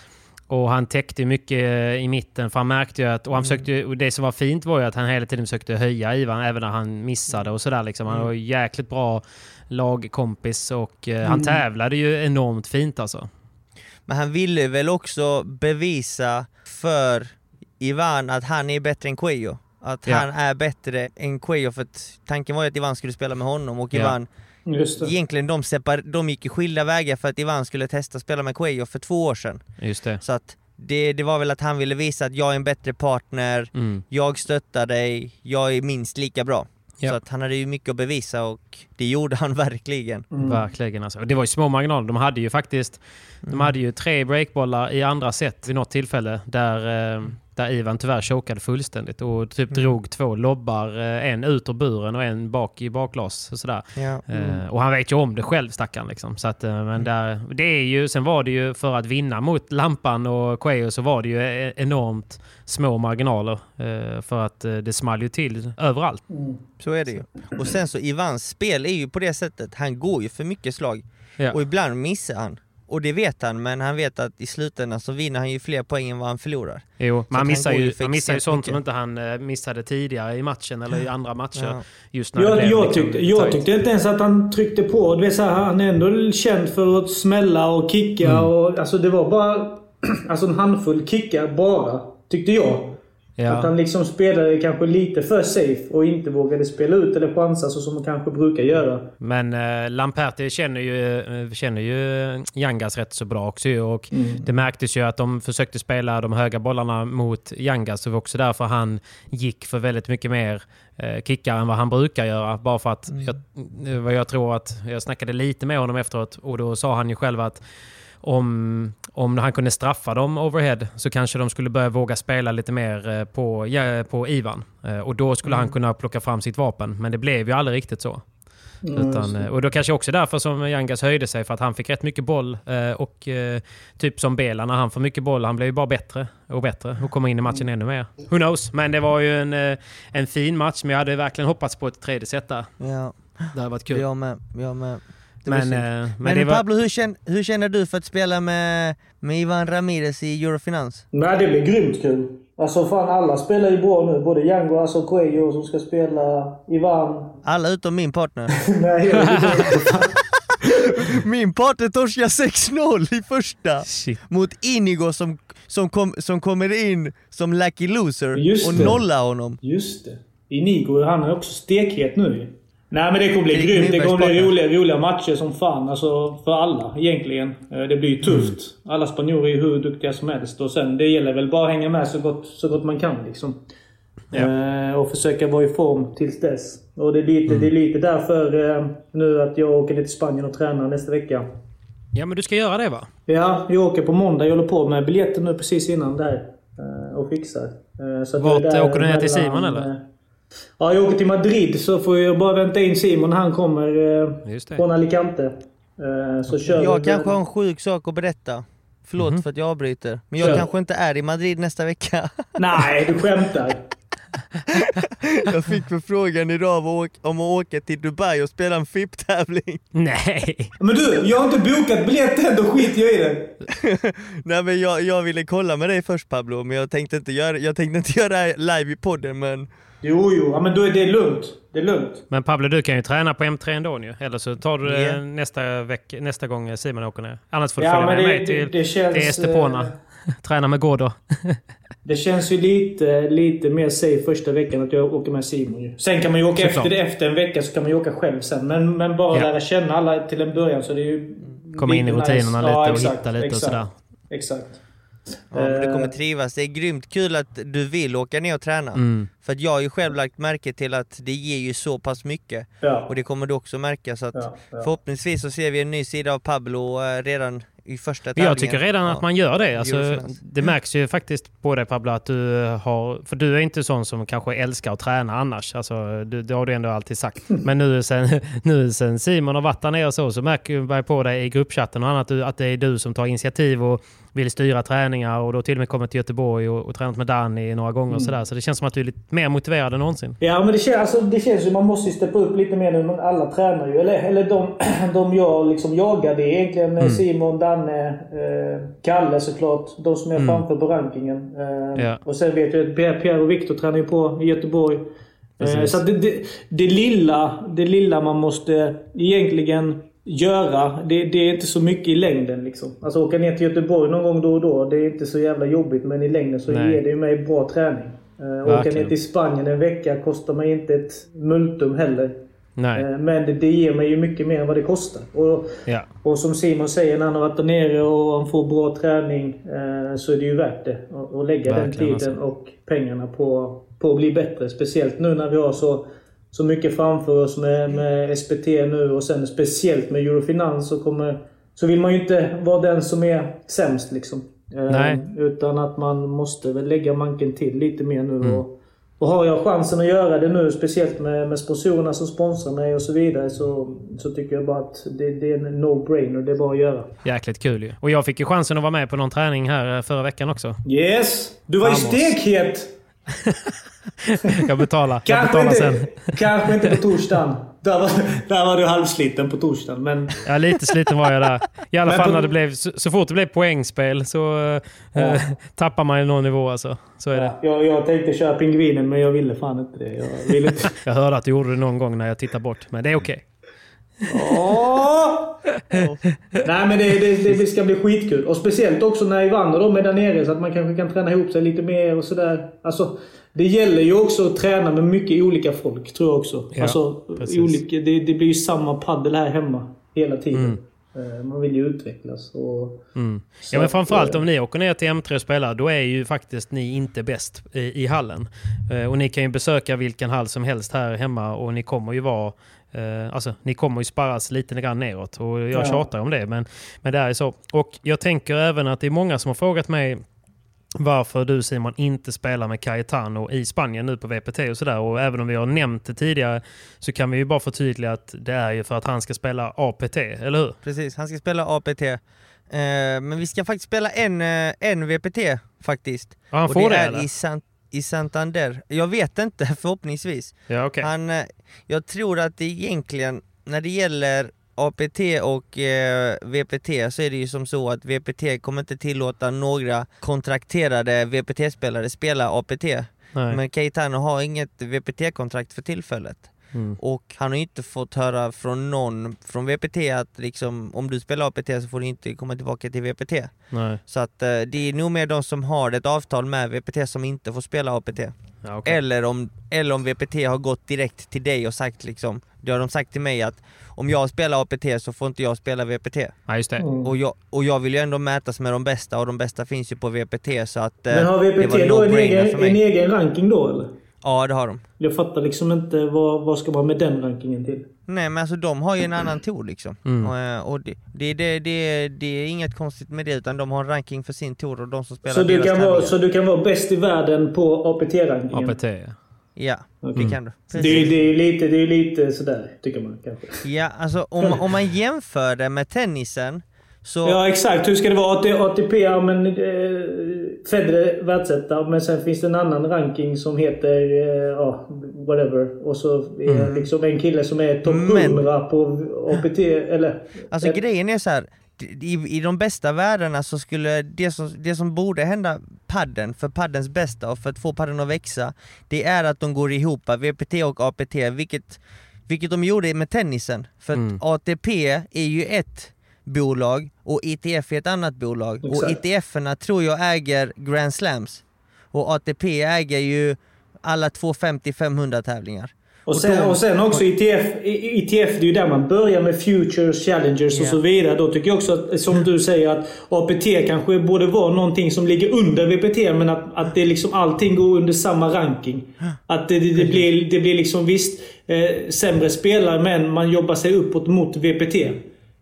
och han täckte mycket i mitten för han märkte ju att... Och, han försökte, ju- och det som var fint var ju att han hela tiden försökte höja Ivan även när han missade och sådär liksom. Han var ju jäkligt bra lagkompis och eh, han tävlade ju enormt fint alltså. Men han ville väl också bevisa för Ivan att han är bättre än Cuello. Att Ja. han är bättre än Cuello för att tanken var ju att Ivan skulle spela med honom och. Ivan, Just det. egentligen de, separ- de gick ju skilda vägar för att Ivan skulle testa spela med Cuello för två år sedan. Just det. Så att det, det var väl att han ville visa att jag är en bättre partner, Mm. jag stöttar dig, jag är minst lika bra. Ja. Så att han hade ju mycket att bevisa och det gjorde han verkligen. Verkligen alltså. Och Det var ju små marginaler. De hade ju faktiskt de hade ju tre breakbollar i andra set vid något tillfälle där, eh, där Ivan tyvärr chokade fullständigt och typ drog två lobbar, eh, en ut ur buren och en bak i bakglas. Och, sådär. Ja. Eh, och han vet ju om det själv stackaren. Liksom. Så att, eh, men där, det är ju, sen var det ju för att vinna mot Lampan och Cuello så var det ju e- enormt små marginaler. för att det small ju till överallt. Så är det ju. Och sen så Ivans spel är ju på det sättet, han går ju för mycket slag. Ja. Och ibland missar han. Och det vet han, men han vet att i slutändan så vinner han ju fler poäng än vad han förlorar. Jo, man han missar går ju man missar ju sånt som mycket. inte han eh, missade tidigare i matchen eller i andra matcher. Ja. Just när det Jag, blev jag, liksom tyckte, jag tyckte inte ens att han tryckte på. Du vet, så här, han är ändå känd för att smälla och kicka. Mm. Och, alltså, det var bara alltså, en handfull kickar bara, tyckte jag. Att Ja. han liksom spelade kanske lite för safe och inte vågade spela ut eller chansa så som man kanske brukar göra. Men eh, Lamperti känner ju, eh, känner ju Jangas rätt så bra också och Mm. det märktes ju att de försökte spela de höga bollarna mot Jangas. Det var också därför han gick för väldigt mycket mer eh, kickar än vad han brukar göra. Bara för att jag, eh, vad jag tror att jag snackade lite med honom efteråt och då sa han ju själv att om, om han kunde straffa dem overhead så kanske de skulle börja våga spela lite mer eh, på, ja, på Ivan. Eh, Och då skulle han kunna plocka fram sitt vapen. Men det blev ju aldrig riktigt så. Utan, eh, och då kanske också därför som Jangas höjde sig, för att han fick rätt mycket boll. Och typ som Bela, när han får mycket boll, han blev ju bara bättre och bättre och kommer in i matchen ännu mer. Who knows? Men det var ju en, en fin match, men jag hade verkligen hoppats på ett tredje set där. Ja, Det hade varit kul. jag med. Jag med. Men, eh, men, Men, det var... Pablo, hur känner, hur känner du för att spela med, med Ivan Ramirez i Eurofinans? Nej, det blir grymt kul. Alltså fan, alla spelar ju bra nu. Både Django, alltså Cuello som ska spela, Ivan. Alla utom min partner. Nej, min partner torskar 6-0 i första! Shit. Mot Inigo som, som, kom, som kommer in som lucky loser Just och nollar honom. Just det. Inigo, han är också stekhet nu Nej men det kommer bli grymt. Det kommer bli roliga, roliga matcher som fan. Alltså för alla egentligen. Eh, Det blir ju tufft. Alla spanjorer är ju hur duktiga som helst. Och sen det gäller väl bara att hänga med så gott, så gott man kan liksom. Eh, och försöka vara i form tills dess. Och det är lite, det är lite därför eh, nu att jag åker ner till Spanien och tränar nästa vecka. Ja, men du ska göra det va? Ja, jag åker på måndag. Jag håller på med biljetten nu precis innan där. eh, Och fixar. Eh, Så att Vart jag är där åker du ner till mellan, Simon, eller? Ja, jag åker till Madrid så får jag bara vänta in Simon han kommer eh, Just det. från Alicante. Eh, Så kör Jag vi kanske har en sjuk sak att berätta. Förlåt Mhm. för att jag avbryter. Men jag Kör. kanske inte är i Madrid nästa vecka. Nej, du skämtar. jag fick förfrågan idag om att åka- om att åka till Dubai och spela en FIP-tävling. Nej! Men du, jag har inte bokat biljett än. Då skiter jag i det. Nej men jag, jag ville kolla med dig först Pablo, men jag tänkte inte göra, jag tänkte inte göra det här live i podden men... Jo, jo. Ja, men då är det lugnt. Det är lugnt. Men Pablo, du kan ju träna på M3 ändå ju. Eller så tar du det Ja. nästa, veck, nästa gång Simon åker ner. Annars får du Ja, följa med det- mig till, det- känns, till Estepona. eh, Träna med Gordo. Det känns ju lite, lite mer safe första veckan att jag åker med Simon ju. Sen kan man ju åka Såklart. efter efter en vecka så kan man ju åka själv sen. Men, men bara Ja. lära känna alla till en början så det är ju... Komma in i lite rutinerna lite och hitta lite och exakt, sådär. Exakt. Ja, men du kommer Eh, trivas. Det är grymt kul att du vill åka ner och träna. Mm. För att jag har ju själv lagt märke till att det ger ju så pass mycket. Ja. Och det kommer du också märka. Så att Ja, förhoppningsvis så ser vi en ny sida av Pablo eh, redan i första tävlingen. Jag tycker redan att man gör det. Alltså, det märks ju faktiskt på dig Pablo att du har... För du är inte sån som kanske älskar att träna annars. Alltså, du, det har du ändå alltid sagt. Men nu sen, nu sen Simon har varit där nere och så, så märker jag på dig i gruppchatten och annat att det är du som tar initiativ och vill styra träningar och då till och med kommit till Göteborg och, och tränat med Danny några gånger och Mm. sådär. Så det känns som att du är lite mer motiverad än någonsin. Ja, men det känns, alltså, det känns ju man måste steppa upp lite mer nu. Alla tränar ju. Eller, eller de, de jag liksom jagar, det är egentligen Mm. eh, Simon, Danne, eh, Kalle såklart. De som är Mm. framför på rankingen. Eh, Ja. Och sen vet jag att Pierre, och Viktor tränar ju på i Göteborg. Eh, så det, det, det, lilla, det lilla man måste egentligen göra, det, det är inte så mycket i längden. Liksom. Alltså åka ner till Göteborg någon gång då och då, det är inte så jävla jobbigt. Men i längden så Nej. ger det mig bra träning. Eh, åka ner till Spanien en vecka kostar mig inte ett multum heller. Eh, men det, det ger mig ju mycket mer än vad det kostar. Och, Ja. och som Simon säger, när han har varit där nere och han får bra träning eh, så är det ju värt det. Att- lägga den Verkligen, tiden alltså. och pengarna på, på att bli bättre. Speciellt nu när vi har så, så mycket framför oss med, med SPT nu och sen speciellt med Eurofinans så, kommer, så vill man ju inte vara den som är sämst liksom. Eh. Utan att man måste väl lägga manken till lite mer nu. Mm. Och, och har jag chansen att göra det nu, speciellt med, med sponsorerna som sponsrar mig och så vidare, så, så tycker jag bara att det, det är en no-brainer. Det är bara att göra. Jäkligt kul ju. Och jag fick ju chansen att vara med på någon träning här eh, förra veckan också. Yes! Du var ju stekhet! Jag betalar. Jag Kanske betalar inte, sen. kanske inte på torsdagen. Där var, där var du halvsliten på torsdagen. Men Ja, lite sliten var jag där. I alla Men fall på- när det blev, så, så fort det blev poängspel så eh, tappar man ju någon nivå alltså. Så är det. jag, jag tänkte köra pingvinen, men jag ville fan inte det. Jag ville inte. Jag hörde att du gjorde det någon gång när jag tittade bort, men det är okej. Åh! Nej men det, det, det, ska bli skitkul. Och speciellt också när Ivan och de är där nere så att man kanske kan träna ihop sig lite mer och sådär. Alltså, det gäller ju också att träna med mycket olika folk tror jag också. Ja, alltså, olika, det, det blir ju samma paddel här hemma hela tiden. Eh, Man vill ju utvecklas. Och, Mm. Ja, men framförallt eh, om ni åker ner till M3 och spelar, då är ju faktiskt ni inte bäst i, i hallen. Eh, och ni kan ju besöka vilken hall som helst här hemma och ni kommer ju vara alltså, ni kommer ju sparras lite grann neråt och jag Ja. tjatar om det, men, men det är så. Och jag tänker även att det är många som har frågat mig varför du Simon inte spelar med Cayetano i Spanien nu på VPT och sådär. Och även om vi har nämnt det tidigare så kan vi ju bara förtydliga att det är ju för att han ska spela APT, eller hur? Precis, han ska spela APT. Eh, men vi ska faktiskt spela en, eh, en VPT faktiskt. Ja, han och får det det, är eller? i, Sant i Santander. Jag vet inte, förhoppningsvis. Ja, okej. Han, eh, jag tror att det egentligen, när det gäller APT och eh, VPT så är det ju som så att VPT kommer inte tillåta några kontrakterade VPT-spelare spela APT. Nej. Men Keitano har inget VPT-kontrakt för tillfället. Mm. Och han har inte fått höra från någon från VPT att liksom, om du spelar APT så får du inte komma tillbaka till VPT. Nej. Så att eh, det är nog mer de som har ett avtal med VPT som inte får spela APT. Ja, okej. Eller, om, eller om VPT har gått direkt till dig och sagt liksom, det har de sagt till mig att om jag spelar APT så får inte jag spela VPT. Ja, just det. Mm. Och, jag, och jag vill ju ändå mätas med de bästa och de bästa finns ju på VPT så att eh, Men har VPT då en egen, en egen ranking då eller? Ja det har de. Jag fattar liksom inte vad, vad ska man med den rankingen till? Nej men alltså de har ju en annan tour liksom. Mm. Och, eh, och det, det, det, det, det är inget konstigt med det utan de har en ranking för sin tour och de som spelar Så du, kan vara, så du kan vara bäst i världen på APT-rankingen? APT, ja. Ja, Okej. det kan du. Det, är- det, är lite, det är lite sådär, tycker man kanske. Ja, alltså om, om man jämför det med tennisen så... Ja, exakt. Hur ska det vara? AT- ATP, ja men... Eh, Federer världsetta, men sen finns det en annan ranking som heter... Eh, ja, whatever. Och så är det liksom en kille som är topp Mm. Men- 100 på APT, eller... Alltså eh, grejen är så här. I, I de bästa världarna så skulle det som, det som borde hända padden för paddens bästa och för att få padden att växa Det är att de går ihop, VPT och APT, vilket, vilket de gjorde med tennisen. För Mm. att ATP är ju ett bolag och ITF är ett annat bolag. Och Exakt. ITF-erna tror jag äger Grand Slams. Och ATP äger ju alla 250-500 tävlingar. Och sen, och sen också ITF, ITF, det är ju där man börjar med Futures, Challengers och Ja. så vidare. Då tycker jag också att, som du säger, att APT kanske borde vara någonting som ligger under VPT, men att, att det liksom allting går under samma ranking. Att det, det, det, blir, det blir liksom visst eh, sämre spelare, men man jobbar sig uppåt mot VPT.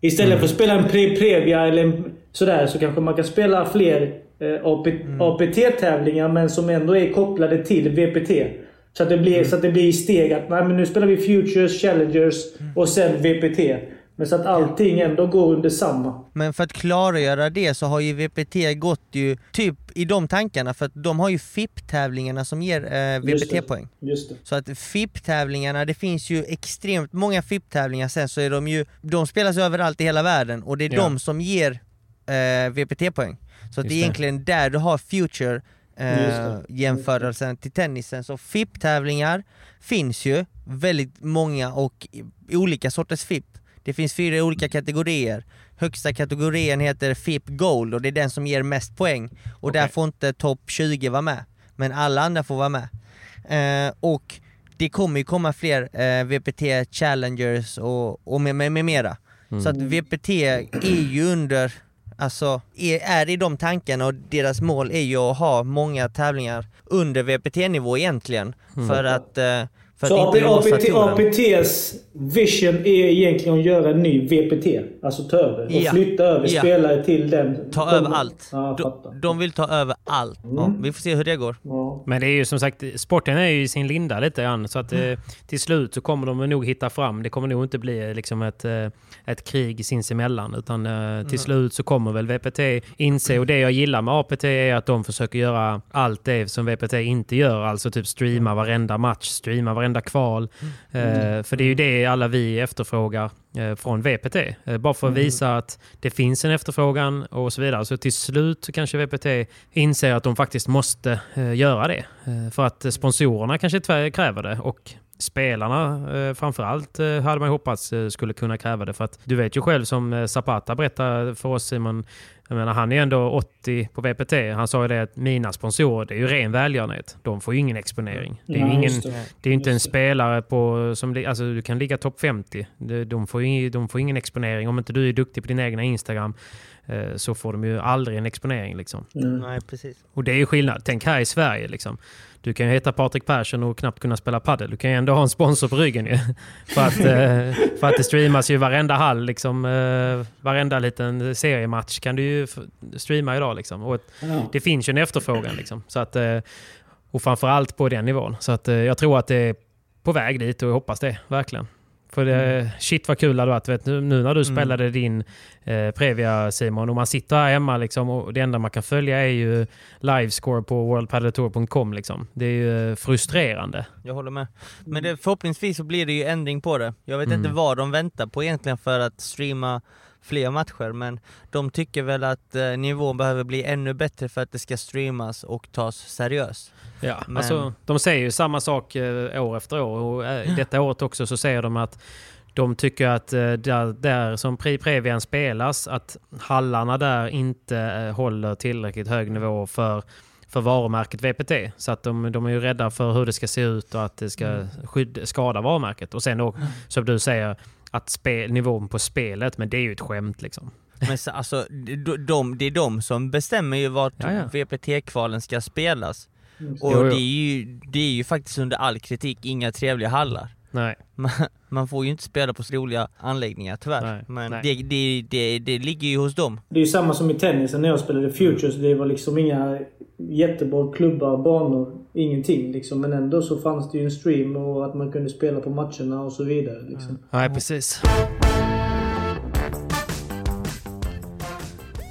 Istället för att spela en pre Previa eller en, sådär, så kanske man kan spela fler eh, AP, APT-tävlingar, men som ändå är kopplade till VPT. Så att det blir, så att det blir steg att nej, men nu spelar vi Futures, Challengers och sen VPT. Men så att allting ändå går under samma. Men för att klargöra det så har ju VPT gått ju typ i de tankarna för att de har ju FIP-tävlingarna som ger eh, Just det. VPT-poäng. Just det. Så att FIP-tävlingarna, det finns ju extremt många FIP-tävlingar sen så är de ju, de spelas överallt i hela världen och det är Ja. de som ger eh, VPT-poäng. Så att Just det är egentligen där du har future eh, Just jämförelsen till tennisen. Så FIP-tävlingar finns ju väldigt många och olika sorters FIP. Det finns fyra olika kategorier. Högsta kategorin heter FIP Gold och det är den som ger mest poäng. Och där Okej. får inte topp 20 vara med. Men alla andra får vara med. Eh, och det kommer ju komma fler eh, VPT Challengers och, och med, med, med mera. Så att VPT är ju under, alltså är, är i de tankarna och deras mål är ju att ha många tävlingar under VPT-nivå egentligen. För att, eh, Så APT, touren. APTs vision är egentligen att göra en ny VPT. Alltså ta över. Och Ja. flytta över Ja. spelare till den. Ta de- över allt. Ja, De, de vill ta över allt. Ja, vi får se hur det går. Ja. Men det är ju som sagt, sporten är ju i sin linda lite grann. Så att eh, till slut så kommer de nog hitta fram. Det kommer nog inte bli eh, liksom ett, eh, ett krig sinsemellan. Utan till slut så kommer väl VPT inse. Och det jag gillar med APT är att de försöker göra allt det som VPT inte gör. Alltså typ streama varenda match, streama varenda kval. Eh, för det är ju det alla vi efterfrågar eh, från VPT. Eh, bara för att visa att det finns en efterfrågan och så vidare. Så till slut kanske VPT inser att de faktiskt måste göra det. För att sponsorerna kanske kräver det. Och spelarna eh, framförallt eh, hade man hoppats eh, skulle kunna kräva det. För att du vet ju själv som Zapata berättade för oss Simon. Jag menar, han är ändå 80 på VPT. Han sa ju det att mina sponsorer, det är ju ren välgörenhet. De får ju ingen exponering. Det är ju ingen, det. är inte en spelare på... Som, alltså, du kan ligga topp 50. De, får ju, de får ingen exponering. Om inte du är duktig på din egna Instagram så får de ju aldrig en exponering. Liksom. Nej, precis. Och det är ju skillnad. Tänk här i Sverige. Liksom. Du kan ju heta Patrik Persson och knappt kunna spela padel. Du kan ju ändå ha en sponsor på ryggen ju. för, att, eh, för att det streamas ju varenda hall. Liksom, eh, varenda liten seriematch kan du ju streama idag. Liksom. Och ett, Ja. det finns ju en efterfrågan. Liksom. Så att, eh, och framförallt på den nivån. Så att, eh, jag tror att det är på väg dit och jag hoppas det. Verkligen. För det, shit vad kul det hade varit. Vet, nu, nu när du spelade din eh, Previa Simon och man sitter här hemma liksom, och det enda man kan följa är ju livescore på worldpaddeltour.com. Liksom. Det är ju eh, frustrerande. Jag håller med. Men det, förhoppningsvis så blir det ju ändring på det. Jag vet Mm. inte vad de väntar på egentligen för att streama fler matcher, men de tycker väl att eh, nivån behöver bli ännu bättre för att det ska streamas och tas seriöst. Ja, Men- alltså, de säger ju samma sak eh, år efter år och eh, detta året också så säger de att de tycker att eh, där, där som Previan spelas, att hallarna där inte håller tillräckligt hög nivå för, för varumärket VPT. Så att de, de är ju rädda för hur det ska se ut och att det ska skydd, skada varumärket. Och sen då, som du säger, att spel, nivån på spelet, men det är ju ett skämt liksom. Men så, alltså, de, de, det är de som bestämmer ju vart Ja, ja. VPT-kvalen ska spelas. Och Jo, jo. Det, är ju, det är ju faktiskt under all kritik inga trevliga hallar. Nej. Man, man får ju inte spela på roliga anläggningar tyvärr. Nej, Men nej. Det, det, det, det ligger ju hos dem. Det är ju samma som i tennisen när jag spelade Futures. Det var liksom inga jättebra klubbar, banor, ingenting liksom. Men ändå så fanns det ju en stream och att man kunde spela på matcherna och så vidare. Liksom. Nej, precis.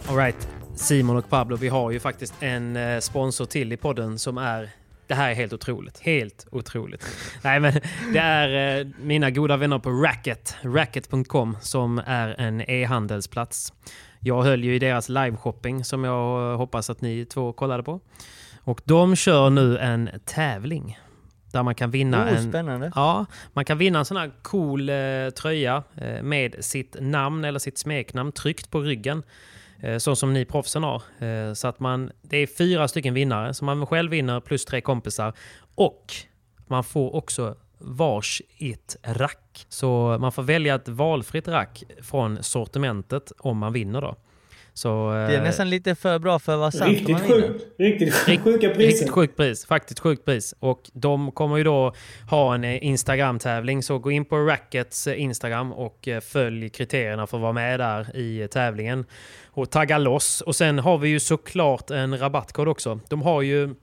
Alright, Simon och Pablo, vi har ju faktiskt en eh, sponsor till i podden som är det här är helt otroligt. Helt otroligt. Nej, men det är eh, mina goda vänner på Racket, racket.com, som är en e-handelsplats. Jag höll ju i deras liveshopping som jag hoppas att ni två kollade på. Och de kör nu en tävling där man kan vinna Oh, en... spännande. Ja, man kan vinna en sån här cool eh, tröja eh, med sitt namn eller sitt smeknamn tryckt på ryggen. Eh, så som ni proffsen har. Eh, så att man, det är fyra stycken vinnare som man själv vinner plus tre kompisar. Och man får också varsitt rack. Så man får välja ett valfritt rack från sortimentet om man vinner då. Så, Det är eh, nästan lite för bra för att vara sant Riktigt sjukt. Riktigt Rikt- sjuka priser. Riktigt sjukt pris. Faktiskt sjukt pris. Och de kommer ju då ha en eh, Instagram-tävling. Så gå in på Rackets eh, Instagram och följ kriterierna för att vara med där i tävlingen. Och tagga loss. Och sen har vi ju såklart en rabattkod också. De har ju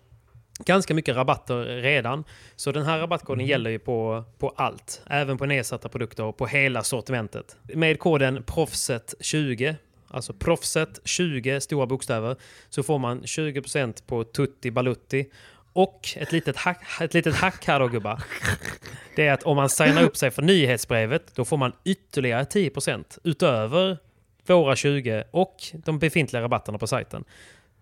ganska mycket rabatter redan. Så den här rabattkoden gäller ju på, på allt. Även på nedsatta produkter och på hela sortimentet. Med koden proffset20 Alltså proffset 20 stora bokstäver så får man 20% på Tutti Balutti. Och ett litet hack, ett litet hack här då gubbar. Det är att om man signar upp sig för nyhetsbrevet då får man ytterligare 10% utöver våra 20 och de befintliga rabatterna på sajten.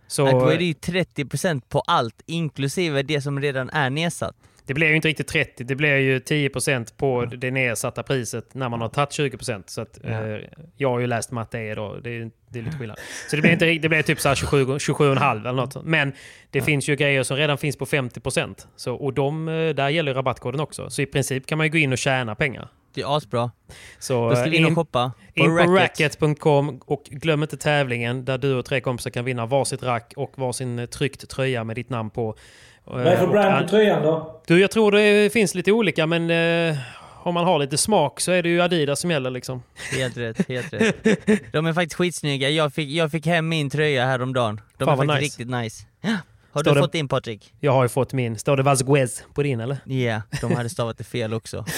Så då är det ju 30% på allt, inklusive det som redan är nedsatt det blir ju inte riktigt 30, det blir ju 10% på det nedsatta priset när man har tagit 20%. Så att, Ja. eh, jag har ju läst matte E då, det är, det är lite skillnad. Så det blir, inte, det blir typ så här 27, 27,5 eller något. Men det finns ju grejer som redan finns på 50%. Så, och de, eh, där gäller rabattkoden också. Så i princip kan man ju gå in och tjäna pengar. Det är asbra. Så Då ska eh, vi in och shoppa på in på Racket. racket.com och glöm inte tävlingen där du och tre kompisar kan vinna varsitt rack och varsin eh, tryckt tröja med ditt namn på. Vad är för brand på tröjan då? Du, jag tror det finns lite olika men eh, om man har lite smak så är det ju Adidas som gäller liksom. Helt rätt, helt rätt. De är faktiskt skitsnygga, jag fick, jag fick hem min tröja häromdagen. De Fan, är faktiskt nice. riktigt nice. Har Står du det- fått din Patrik? Jag har ju fått min. Står det Vasquez på din eller? Ja, de hade stavat det fel också.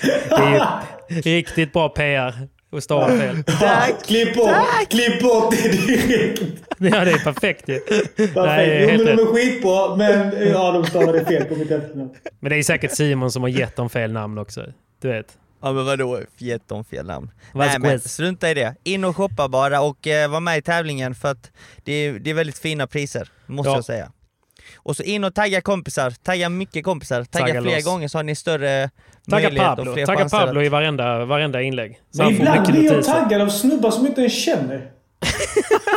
Det är ju riktigt bra PR att stava fel. Klipp bort, klipp bort det direkt. Ja, det är perfekt ju. Nej, Perfekt. Jo helt men de är skitbra, men ja, de stavade fel på mitt efternamn. Men det är säkert Simon som har gett dem fel namn också. Du vet. Ja men vadå, gett dem fel namn. Nej men strunta i det. In och shoppa bara och eh, var med i tävlingen för att det är, det är väldigt fina priser, måste Ja. jag säga. Och så in och tagga kompisar, tagga mycket kompisar, tagga, Tagga fler loss. gånger så har ni större Tagga möjlighet och Pablo. fler Tagga chanser Pablo att... i varenda, varenda inlägg. Så Men ibland blir jag notiser. taggad av snubbar som inte ens känner.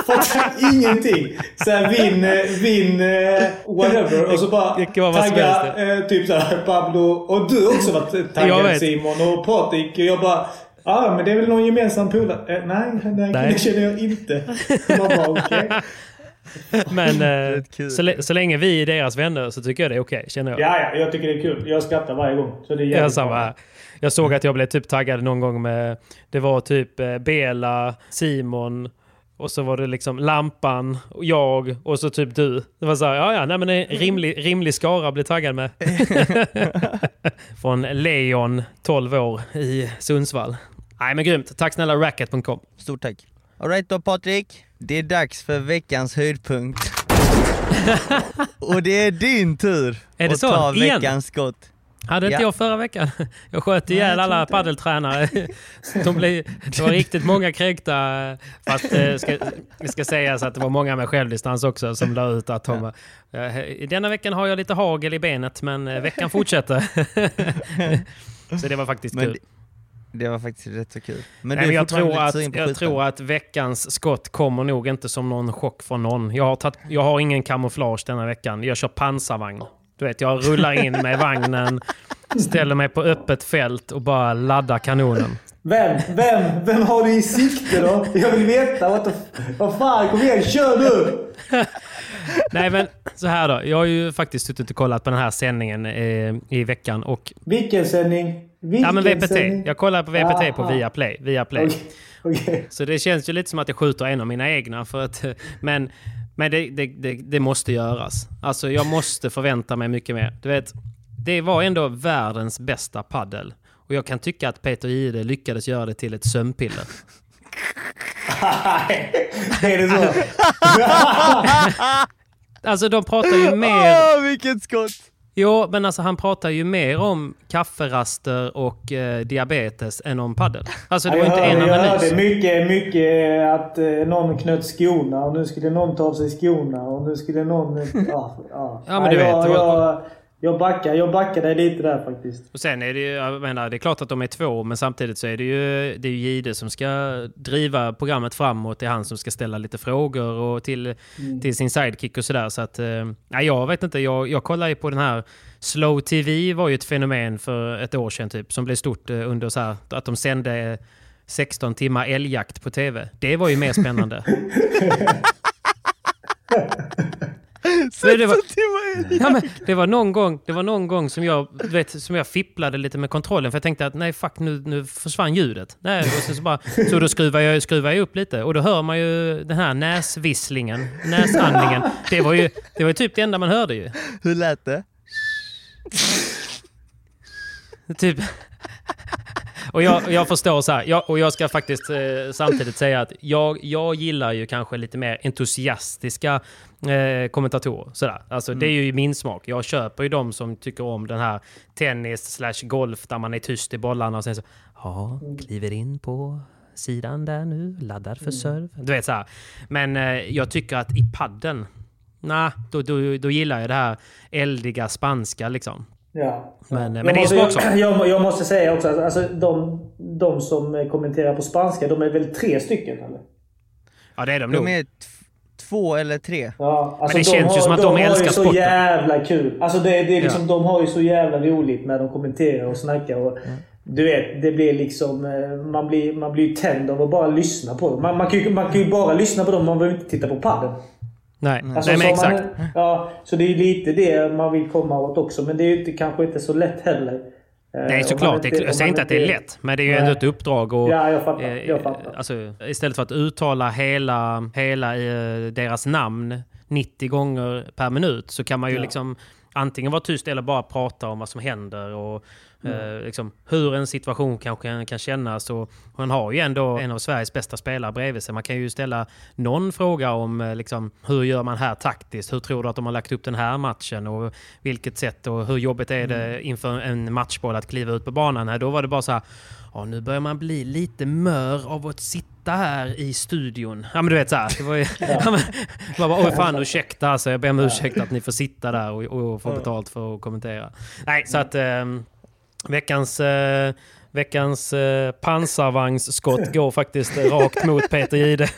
Fattar ingenting. Såhär vinn, vinn, eh, whatever. Och så bara Det kan vara vad som tagga eh, typ såhär Pablo. Och du också varit taggad. Simon och Patrik. Och jag bara Ja, ah, men det är väl någon gemensam polare? Eh, nej, den Nej. killen känner jag inte. Man bara okej. Men eh, så, så länge vi är deras vänner så tycker jag det är okej, känner jag. Ja, ja, jag tycker det är kul. Jag skrattar varje gång. Så det är Jag, samma här. jag såg att jag blev typ taggad någon gång med... Det var typ eh, Bela, Simon och så var det liksom Lampan, och jag och så typ du. Det var så här, ja ja, nej men en rimlig, rimlig skara blev taggad med. Från Leon, 12 år, i Sundsvall. Nej men grymt. Tack snälla racket.com. Stort tack. Alright då Patrik, det är dags för veckans höjdpunkt. och det är din tur Är det att så? ta Igen? veckans skott. Hade inte Ja. jag förra veckan? Jag sköt ihjäl tror alla paddeltränare. De blev, det var riktigt många kränkta. Fast det ska, ska sägas att det var många med självdistans också som la ut att de "Eh, Denna veckan har jag lite hagel i benet men eh, veckan fortsätter. Så det var faktiskt Men kul. det, var faktiskt rätt så kul. Men Nej, men jag tror, att, jag tror att veckans skott kommer nog inte som någon chock från någon. Jag har, tagit, jag har ingen kamouflage denna veckan. Jag kör pansarvagn. Du vet, jag rullar in med vagnen, ställer mig på öppet fält och bara laddar kanonen. Vem, vem, vem har du i sikte då? Jag vill veta. Vad fan, kom igen, kör nu! Nej men så här då. Jag har ju faktiskt suttit och kollat på den här sändningen eh, i veckan och... Vilken sändning? Vilken Ja men VPT. sändning? Jag kollar på VPT på Aha. Viaplay. Viaplay. Okej, okej. Så det känns ju lite som att jag skjuter en av mina egna. För att, men men det, det, det, det måste göras. Alltså jag måste förvänta mig mycket mer. Du vet, det var ändå världens bästa paddel. Och jag kan tycka att Peter Jihde lyckades göra det till ett sömnpiller. är det så? Alltså de pratar ju mer... Åh, vilket skott! Jo, men alltså han pratar ju mer om kafferaster och eh, diabetes än om paddel. Alltså det var jag inte en hörde, jag analys. hörde mycket, mycket att eh, någon knöt skorna och nu skulle någon ta av sig skorna och nu skulle någon... eh, Ja, ja. Men du jag, vet, jag, jag, backar, jag backar dig lite där faktiskt. Och sen är det ju, jag menar, det är klart att de är två, men samtidigt så är det ju, det är ju Jihde som ska driva programmet framåt. Det är han som ska ställa lite frågor och till, till sin sidekick och sådär. Så att, eh, nej, jag vet inte, jag, jag kollar ju på den här Slow TV var ju ett fenomen för ett år sedan typ, som blev stort eh, under så här, att de sände 16 timmar älgjakt på TV. Det var ju mer spännande. Det var, ja, men det var någon gång, det var någon gång som, jag, vet, som jag fipplade lite med kontrollen för jag tänkte att nej fuck nu, nu försvann ljudet. Nej, och så, så, bara, så då skruvar jag, skruvar jag upp lite och då hör man ju den här näsvisslingen, näsandningen. Det var ju, det var ju typ det enda man hörde ju. Hur lät det? Typ. Och jag, jag förstår så här, jag, och jag ska faktiskt eh, samtidigt säga att jag, jag gillar ju kanske lite mer entusiastiska eh, kommentatorer. Sådär. Alltså, Det är ju min smak. Jag köper ju de som tycker om den här tennis slash golf där man är tyst i bollarna och sen så ja, kliver in på sidan där nu, laddad för serve. Du vet så här. Men eh, jag tycker att i padden, nej, då, då, då gillar jag det här eldiga spanska liksom. Ja. Men, eh, Jag men det är också. Jag, jag måste säga också att alltså, de, de som kommenterar på spanska, de är väl tre stycken eller? Ja, det är de De nog. är två eller tre. Ja, alltså det känns ju som att de har älskar ju så sporten. jävla kul. Alltså det, det är liksom, Ja. De har ju så jävla roligt när de kommenterar och snackar. Och, Du vet, det blir liksom... eh, Man blir, man blir tänd av att bara lyssna på dem. Man, man, kan ju, man kan ju bara lyssna på dem, man behöver inte titta på padden. Nej, Alltså, Nej men så exakt. Man, ja, så det är ju lite det man vill komma åt också. Men det är ju inte, kanske inte så lätt heller. Eh, Nej, såklart. inte- jag säger inte att det är lätt, men det är ju Nej. ändå ett uppdrag. Och, Ja, jag fattar. eh, Jag fattar. Alltså, istället för att uttala hela, hela eh, deras namn 90 gånger per minut så kan man ju Ja. liksom antingen vara tyst eller bara prata om vad som händer och Mm. eh, liksom, hur en situation kanske kan, kan kännas. Och hon har ju ändå en av Sveriges bästa spelare bredvid sig. Man kan ju ställa någon fråga om eh, liksom, hur gör man här taktiskt? Hur tror du att de har lagt upp den här matchen? Och vilket sätt och hur jobbigt är det Mm. inför en matchboll att kliva ut på banan? Här, då var det bara så här, ja, nu börjar man bli lite mör av att sitta här i studion. Ja men du vet så här, det var ju... ja. man bara, oj fan ursäkta alltså, jag ber om ursäkt att ni får sitta där och, och få betalt för att kommentera. Nej, så att ehm, veckans... Eh, Veckans eh, pansarvagnsskott går faktiskt rakt mot Peter Jihde.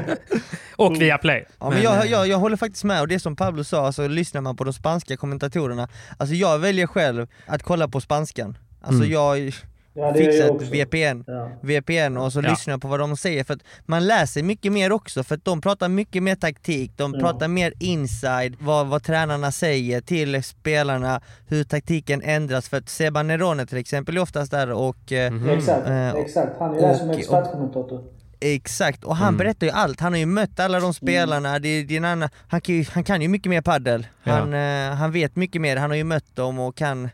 och via play. Ja, men jag, eh, jag, jag håller faktiskt med, och det som Pablo sa, alltså lyssnar man på de spanska kommentatorerna, alltså jag väljer själv att kolla på spanskan. Alltså Mm. jag Ja, det jag ett. VPN, Ja. VPN och så Ja. lyssnar jag på vad de säger, för att man läser mycket mer också, för att de pratar mycket mer taktik, de Ja. pratar mer inside, vad, vad tränarna säger till spelarna, hur taktiken ändras, för att Seba Nerone till exempel är oftast där och eh, Mhm. Exakt, Eh, exakt. Han är där som och- expertkommentator. Exakt, och han Mm. berättar ju allt. Han har ju mött alla de spelarna, det, det är en annan, han, kan ju, han kan ju mycket mer paddel. Han, eh, han vet mycket mer, han har ju mött dem och kan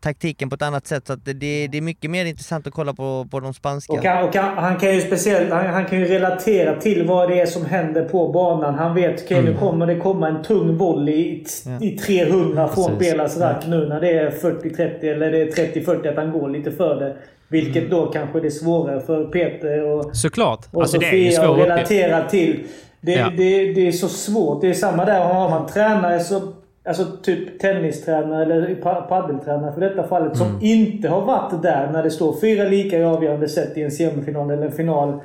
taktiken på ett annat sätt. Så att det, det, är mycket mer intressant att kolla på, på de spanska. Och, han, och han, han kan ju speciellt han, han kan ju relatera till vad det är som händer på banan. Han vet okej Mm. nu kommer det komma en tung volley i, Ja. i 300 från. Belas rack nu när det är 40-30 eller det är 30-40 att han går lite för det. Vilket Mm. då kanske är svårare för Peter och, Såklart. och Alltså det är ju Sofia att relatera till. Det, Ja. det, det är så svårt. Det är samma där. Har man tränare så Alltså typ tennistränare eller pa- paddeltränare för detta fallet som Mm. inte har varit där när det står fyra lika i avgörande set i en semifinal eller en final.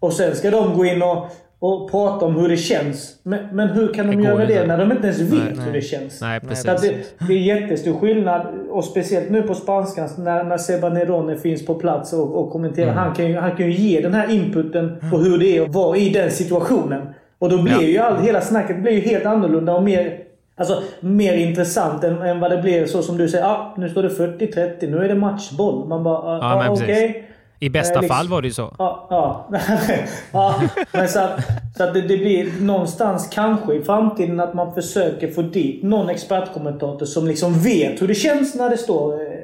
Och sen ska de gå in och, och prata om hur det känns. Men, men hur kan de Det göra inte. det när de inte ens vet Nej. hur det känns? Nej, precis. det, det är jättestor skillnad. Och speciellt nu på spanskan när, när Seba Nerone finns på plats och, och kommenterar. Mm. Han, kan ju, han kan ju ge den här inputen på hur det är att vara i den situationen. Och då blir Ja. ju all, hela snacket blir ju helt annorlunda och mer, alltså, mer intressant än, än vad det blir så som du säger. Ah, nu står det 40-30, nu är det matchboll. Man bara, ah, Ja, ah, okej. I bästa Eh, liksom- fall var det ju så. Ja, ja. ja men så att, så att det, det blir någonstans kanske i framtiden att man försöker få dit någon expertkommentator som liksom vet hur det känns när det står eh,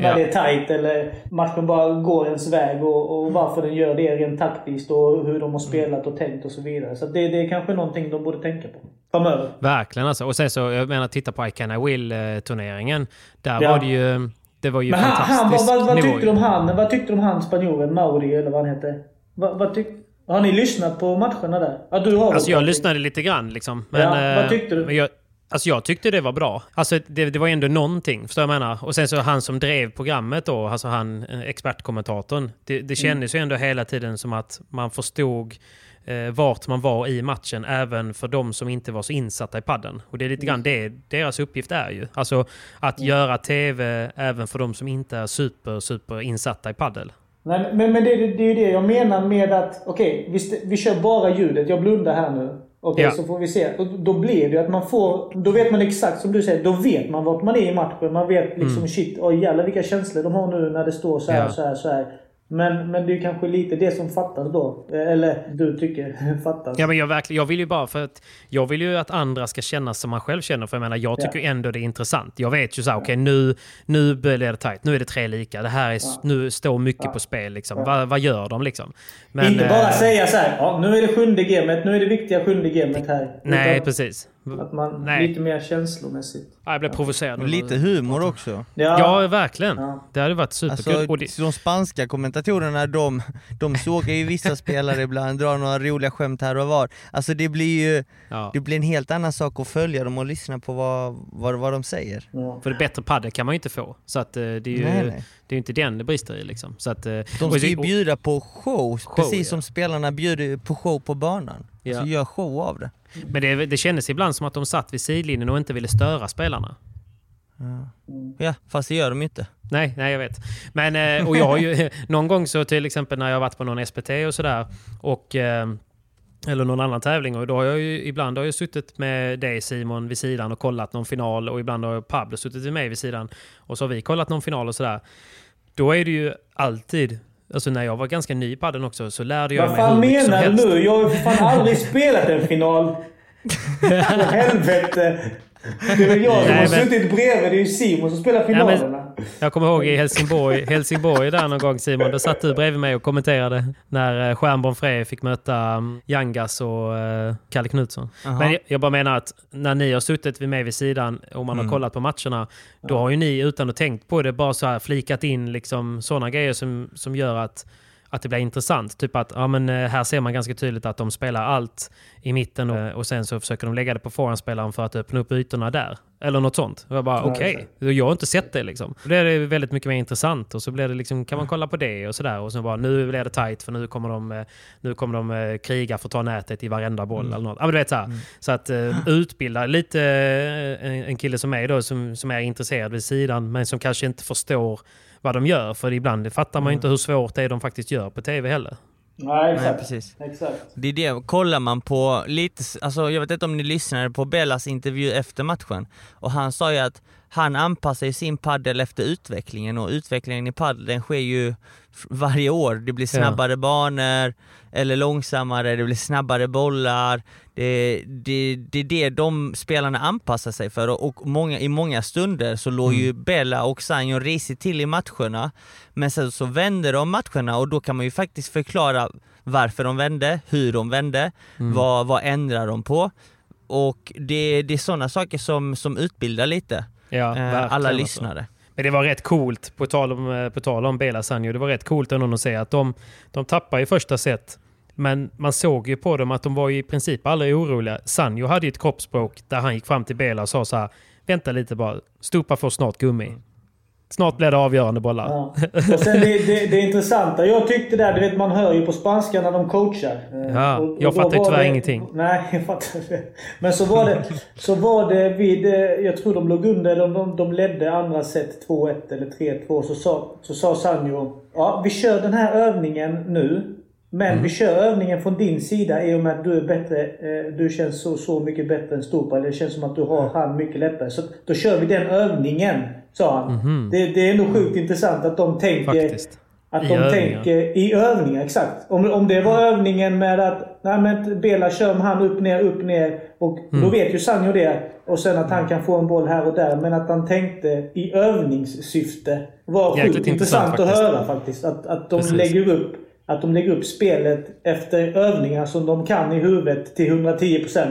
när Ja. det är tight eller matchen bara går ens väg och, och varför den gör det rent taktiskt och hur de har spelat och tänkt och så vidare. Så det, det är kanske någonting de borde tänka på framöver. Verkligen alltså. Och sen så, jag menar, titta på I Can I Will-turneringen. Där Ja. var det ju... Det var ju Men han, han, fantastisk vad, vad, vad tyckte om han? Vad tyckte om han spanjoren? Mauri eller vad han heter? Vad, vad tyck, har ni lyssnat på matcherna där? Ja, du har Alltså jag lyssnade lite grann liksom. Men, Ja, vad eh, tyckte du? Men jag, alltså jag tyckte det var bra. Alltså det, det var ändå någonting, förstår jag menar? Och sen så han som drev programmet då, alltså han eh, expertkommentatorn. Det, Mm. det kändes ju ändå hela tiden som att man förstod eh, vart man var i matchen, även för de som inte var så insatta i padden. Och det är lite grann det deras uppgift är ju. Alltså att Mm. göra TV även för de som inte är super, super insatta i paddel. Nej, men, men det, det, är ju det jag menar med att, okej, vi, st- vi kör bara ljudet. Jag blundar här nu. Okej, Ja. så får vi se. Och då blir det ju att man får... Då vet man exakt som du säger, då vet man vart man är i matchen. Man vet liksom shit, oj jävlar vilka känslor de har nu när det står så här, Mm. Ja. så här, så här. Men, men det är kanske lite det som fattas då. Eller du tycker fattas. Ja, men jag, verkligen, jag vill ju bara för att jag vill ju att andra ska känna som man själv känner. För jag menar, jag tycker Ja. ändå det är intressant. Jag vet ju så här, okej nu, nu blir det tajt. Nu är det tre lika. Det här är, s- nu står mycket på spel liksom. Vad, vad gör de liksom? Men, Inte bara eh, säga så här, ja, nu är det sjunde gamet, nu är det viktiga sjunde gamet här. Nej, Utan- precis. Att man Nej. lite mer känslomässigt. Ja, jag blev provocerad. Och lite humor också. Ja, verkligen. Ja. Det hade varit superkul. Alltså, det, de spanska kommentatorerna, de, de sågar ju vissa spelare ibland, drar några roliga skämt här och var. Alltså det blir ju ja. det blir en helt annan sak att följa dem och lyssna på vad, vad, vad de säger. Ja. För det bättre padel kan man ju inte få. Så att, eh, det är ju Nej, nej. det är inte den det brister i. Liksom. Så att, eh, De ska ju och- bjuda på show, precis ja. som spelarna bjuder på show på banan. Ja. Så gör show av det. Men det, det kändes ibland som att de satt vid sidlinjen och inte ville störa spelarna. Ja, fast det gör de ju inte. Nej, nej jag vet. Men, eh, och jag har ju, någon gång så till exempel när jag har varit på någon SPT och sådär, och, eh, eller någon annan tävling, och då har jag ju, ibland har jag suttit med dig Simon vid sidan och kollat någon final, och ibland har Pablo suttit med mig vid sidan, och så har vi kollat någon final och sådär. Då är det ju alltid, alltså när jag var ganska ny i paddeln också, så lärde jag Vad mig hur fan mycket som menar du helst. nu? Jag har ju fan aldrig spelat en final. För helvete. Det är jag som har suttit bredvid. Det är ju Simon som spelar Ja, men- finalerna. Jag kommer ihåg i Helsingborg, Helsingborg där någon gång Simon, då satt du bredvid mig och kommenterade när eh, Stjärnborn Frey fick möta Jangas och uh, Kalle Knutsson. Jaha. Men jag, jag bara menar att när ni har suttit vid mig vid sidan och man har Mm. kollat på matcherna, då har ju ni utan att tänkt på det bara så här flikat in liksom sådana grejer som, som gör att att det blir intressant. Typ att ja, men, eh, här ser man ganska tydligt att de spelar allt i mitten och, och sen så försöker de lägga det på forehandspelaren för att öppna upp ytorna där. Eller något sånt. Jag bara okej, exakt. jag har inte sett det liksom. Då blir det väldigt mycket mer intressant och så blir det liksom, kan man kolla på det och sådär. Och så bara nu blir det tight för nu kommer de, eh, nu kommer de eh, kriga för att ta nätet i varenda boll eller något. Ja, men du vet, så, här. så att eh, utbilda lite eh, en, en kille som mig då som, som är intresserad vid sidan men som kanske inte förstår vad de gör. För ibland fattar man ju inte hur svårt det är de faktiskt gör på tv heller. Nej, Nej, exakt. precis. exakt. Det är det, kollar man på lite, alltså jag vet inte om ni lyssnade på Bellas intervju efter matchen och han sa ju att han anpassar ju sin paddel efter utvecklingen och utvecklingen i padel den sker ju varje år. Det blir snabbare banor eller långsammare, det blir snabbare bollar. Det, det, det är det de spelarna anpassar sig för och, många, i många stunder så låg ju Bella och Sanjo risigt till i matcherna men sen så vände de matcherna och då kan man ju faktiskt förklara varför de vände, hur de vände, vad, vad ändrar de på? Och det, det är sådana saker som, som utbildar lite Ja, eh, alla alltså. lyssnare. Men det var rätt coolt, på tal om, eh, på tal om Bela Sanjo, det var rätt coolt ändå att se att de, de tappade i första set. Men man såg ju på dem att de var i princip aldrig oroliga. Sanjo hade ju ett kroppsspråk där han gick fram till Bela och sa så här Vänta lite bara, Stupa får snart gummi. Snart blir det avgörande bollar. Ja. Och sen det, det, det intressanta, jag tyckte där, du vet man hör ju på spanska när de coachar. Eh, Ja, och- och jag fattar ju tyvärr det- ingenting. Nej, jag fattar det. Men så var det, så var det vid, eh, jag tror de låg under, eller de, de ledde andra set 2-1 eller 3-2. Så sa, så sa Sanjo, ja vi kör den här övningen nu. Men Mm. vi kör övningen från din sida i och med att du är bättre, eh, du känns så, så mycket bättre än Stupa. Det känns som att du har han mycket lättare. Så då kör vi den övningen, sa han. Det, det är nog sjukt intressant att de tänker. Faktiskt. att I de övningar. tänker i övningar, exakt. Om, om det var övningen med att nej men Bela kör med han upp ner, upp ner. Och Mm. då vet ju Sanjo det. Och sen att han kan få en boll här och där. Men att han tänkte i övningssyfte var Jäkligt sjukt intressant intressant att höra faktiskt. Att, att de Precis. lägger upp att de lägger upp spelet efter övningar som de kan i huvudet till 110%.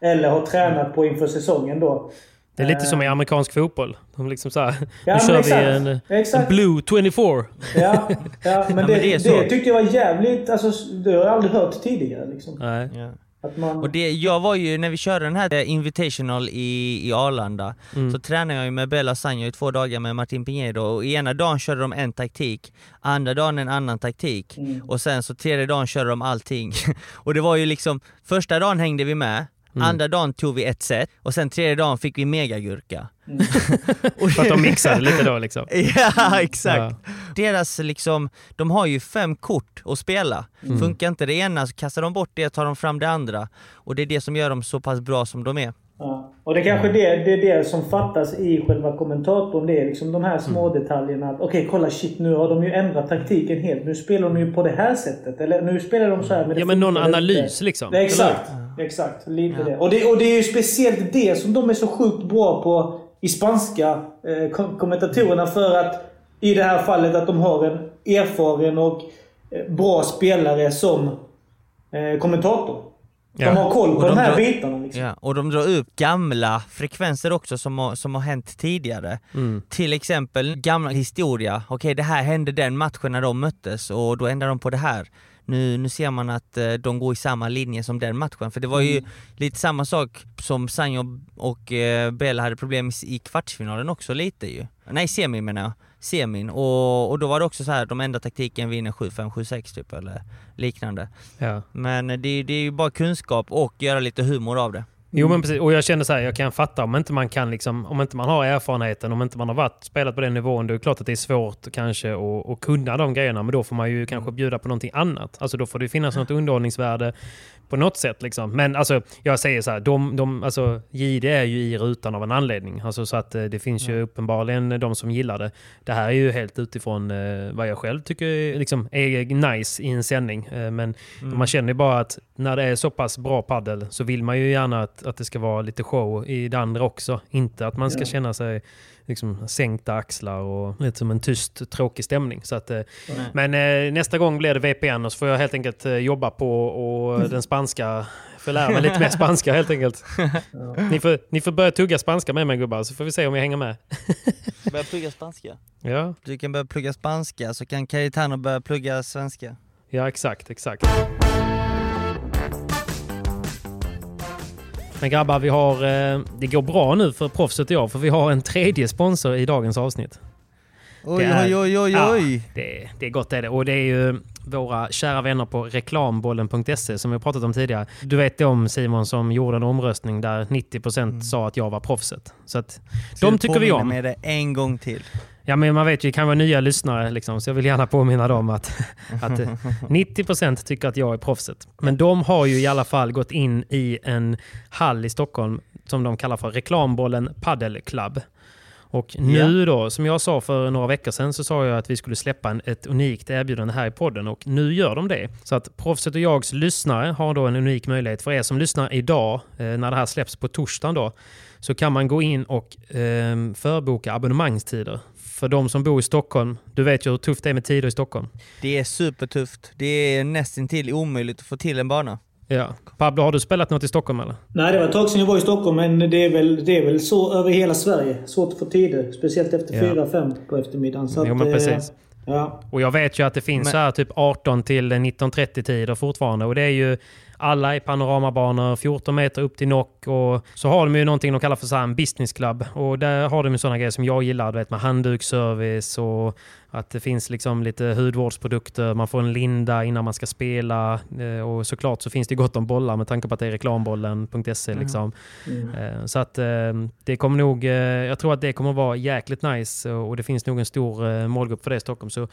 Eller har tränat på inför säsongen då. Det är lite som i amerikansk fotboll. De liksom så här, Ja, nu kör vi exakt. en, en Exakt. blue 24. Ja, ja men, det, men det det, är så. tyckte jag var jävligt... Alltså, det har jag aldrig hört tidigare. Liksom. Nej. Ja. Man... Och det, jag var ju, när vi körde den här eh, Invitational i, i Arlanda, så tränade jag ju med Bella Sanjo i två dagar med Martin Pinedo och ena dagen körde de en taktik, andra dagen en annan taktik och sen så tredje dagen körde de allting. och det var ju liksom, första dagen hängde vi med, andra dagen tog vi ett set och sen tredje dagen fick vi megagurka. och För att de mixade lite då liksom. Ja, exakt. Ja. Deras liksom, de har ju fem kort att spela. Mm. Funkar inte det ena så kastar de bort det och tar de fram det andra. Och det är det som gör dem så pass bra som de är. Ja. Och det är kanske det, det är det som fattas i själva kommentatorn. Det är liksom de här små Mm. detaljerna. att, Okej, kolla shit nu har de ju ändrat taktiken helt. Nu spelar de ju på det här sättet. Eller nu spelar de så här. det Ja men någon analys liksom. Det exakt. Exakt. Lite det. Och det. Och det är ju speciellt det som de är så sjukt bra på i spanska eh, kom- kommentatorerna. För att i det här fallet att de har en erfaren och eh, bra spelare som eh, kommentator. De Ja. har koll på Och de, de här drar- bitarna. Liksom. Ja, och de drar upp gamla frekvenser också som har, som har hänt tidigare. Mm. Till exempel gamla historia, okej det här hände den matchen när de möttes och då ändrar de på det här. Nu, nu ser man att eh, de går i samma linje som den matchen, för det var ju lite samma sak som Sanjo och eh, Bell hade problem i, kvartsfinalen också lite ju. Nej semin menar jag, semin. Och, och då var det också så här de enda taktiken vinner 7-5, 7-6 typ eller liknande. Ja. Men det, det är ju bara kunskap och göra lite humor av det. Jo men precis, och jag känner så här, jag kan fatta om inte man kan liksom, om inte man har erfarenheten, om inte man har varit, spelat på den nivån, då är det klart att det är svårt kanske att, att kunna de grejerna, men då får man ju kanske bjuda på någonting annat. Alltså då får det finnas något underhållningsvärde på något sätt liksom. Men alltså, jag säger så här, de, de, alltså, JD är ju i rutan av en anledning. Alltså, så att eh, det finns ju uppenbarligen de som gillar det. Det här är ju helt utifrån eh, vad jag själv tycker liksom, är nice i en sändning. Eh, men man känner ju bara att när det är så pass bra paddel så vill man ju gärna att, att det ska vara lite show i det andra också. Inte att man ska känna sig liksom, sänkta axlar och lite som en tyst, tråkig stämning. Så att, eh, men eh, nästa gång blir det VPN och så får jag helt enkelt eh, jobba på och den spanska, får lära mig lite mer spanska helt enkelt. Ni, får, ni får börja tugga spanska med mig gubbar så får vi se om jag hänger med. Börja plugga spanska. Ja, Du kan börja plugga spanska så kan Cayetano börja plugga svenska. ja exakt, exakt. Men grabbar, vi har, eh, det går bra nu för proffset och jag för vi har en tredje sponsor i dagens avsnitt. Oj Det är- oj oj oj Ja, oj! det, det är gott är det. Och det är ju våra kära vänner på reklambollen.se som vi har pratat om tidigare. Du vet om Simon som gjorde en omröstning där 90% sa att jag var proffset. Så att de tycker vi om. med det en gång till. Ja men man vet ju, det kan vara nya lyssnare liksom, så jag vill gärna påminna dem att, att eh, 90% tycker att jag är proffset. Men de har ju i alla fall gått in i en hall i Stockholm som de kallar för Reklambollen Padel Club. Och nu då, som jag sa för några veckor sedan, så sa jag att vi skulle släppa en, ett unikt erbjudande här i podden och nu gör de det. Så att Proffset och Jags lyssnare har då en unik möjlighet. För er som lyssnar idag, eh, när det här släpps på torsdagen då, så kan man gå in och eh, förboka abonnemangstider. För de som bor i Stockholm, du vet ju hur tufft det är med tider i Stockholm. Det är supertufft. Det är nästintill omöjligt att få till en bana. Ja. Pablo, har du spelat något i Stockholm eller? Nej, det var ett tag sedan jag var i Stockholm, men det är väl, det är väl så över hela Sverige. Svårt att få tider. Speciellt efter Ja. 4-5 på eftermiddagen. Så Jo, att, men eh, precis. Ja. Och jag vet ju att det finns Men- så här typ 18 till 19.30 tider fortfarande. Och det är ju alla i panoramabanor, 14 meter upp till nock. Och så har de ju någonting de kallar för så en business club. Och där har de ju sådana grejer som jag gillar. Du vet med handduksservice och att det finns liksom lite hudvårdsprodukter. Man får en linda innan man ska spela. Eh, Och såklart så finns det gott om bollar med tanke på att det är reklambollen.se. Liksom. Eh, Så att eh, det kommer nog, eh, jag tror att det kommer vara jäkligt nice och det finns nog en stor målgrupp för det i Stockholm. Så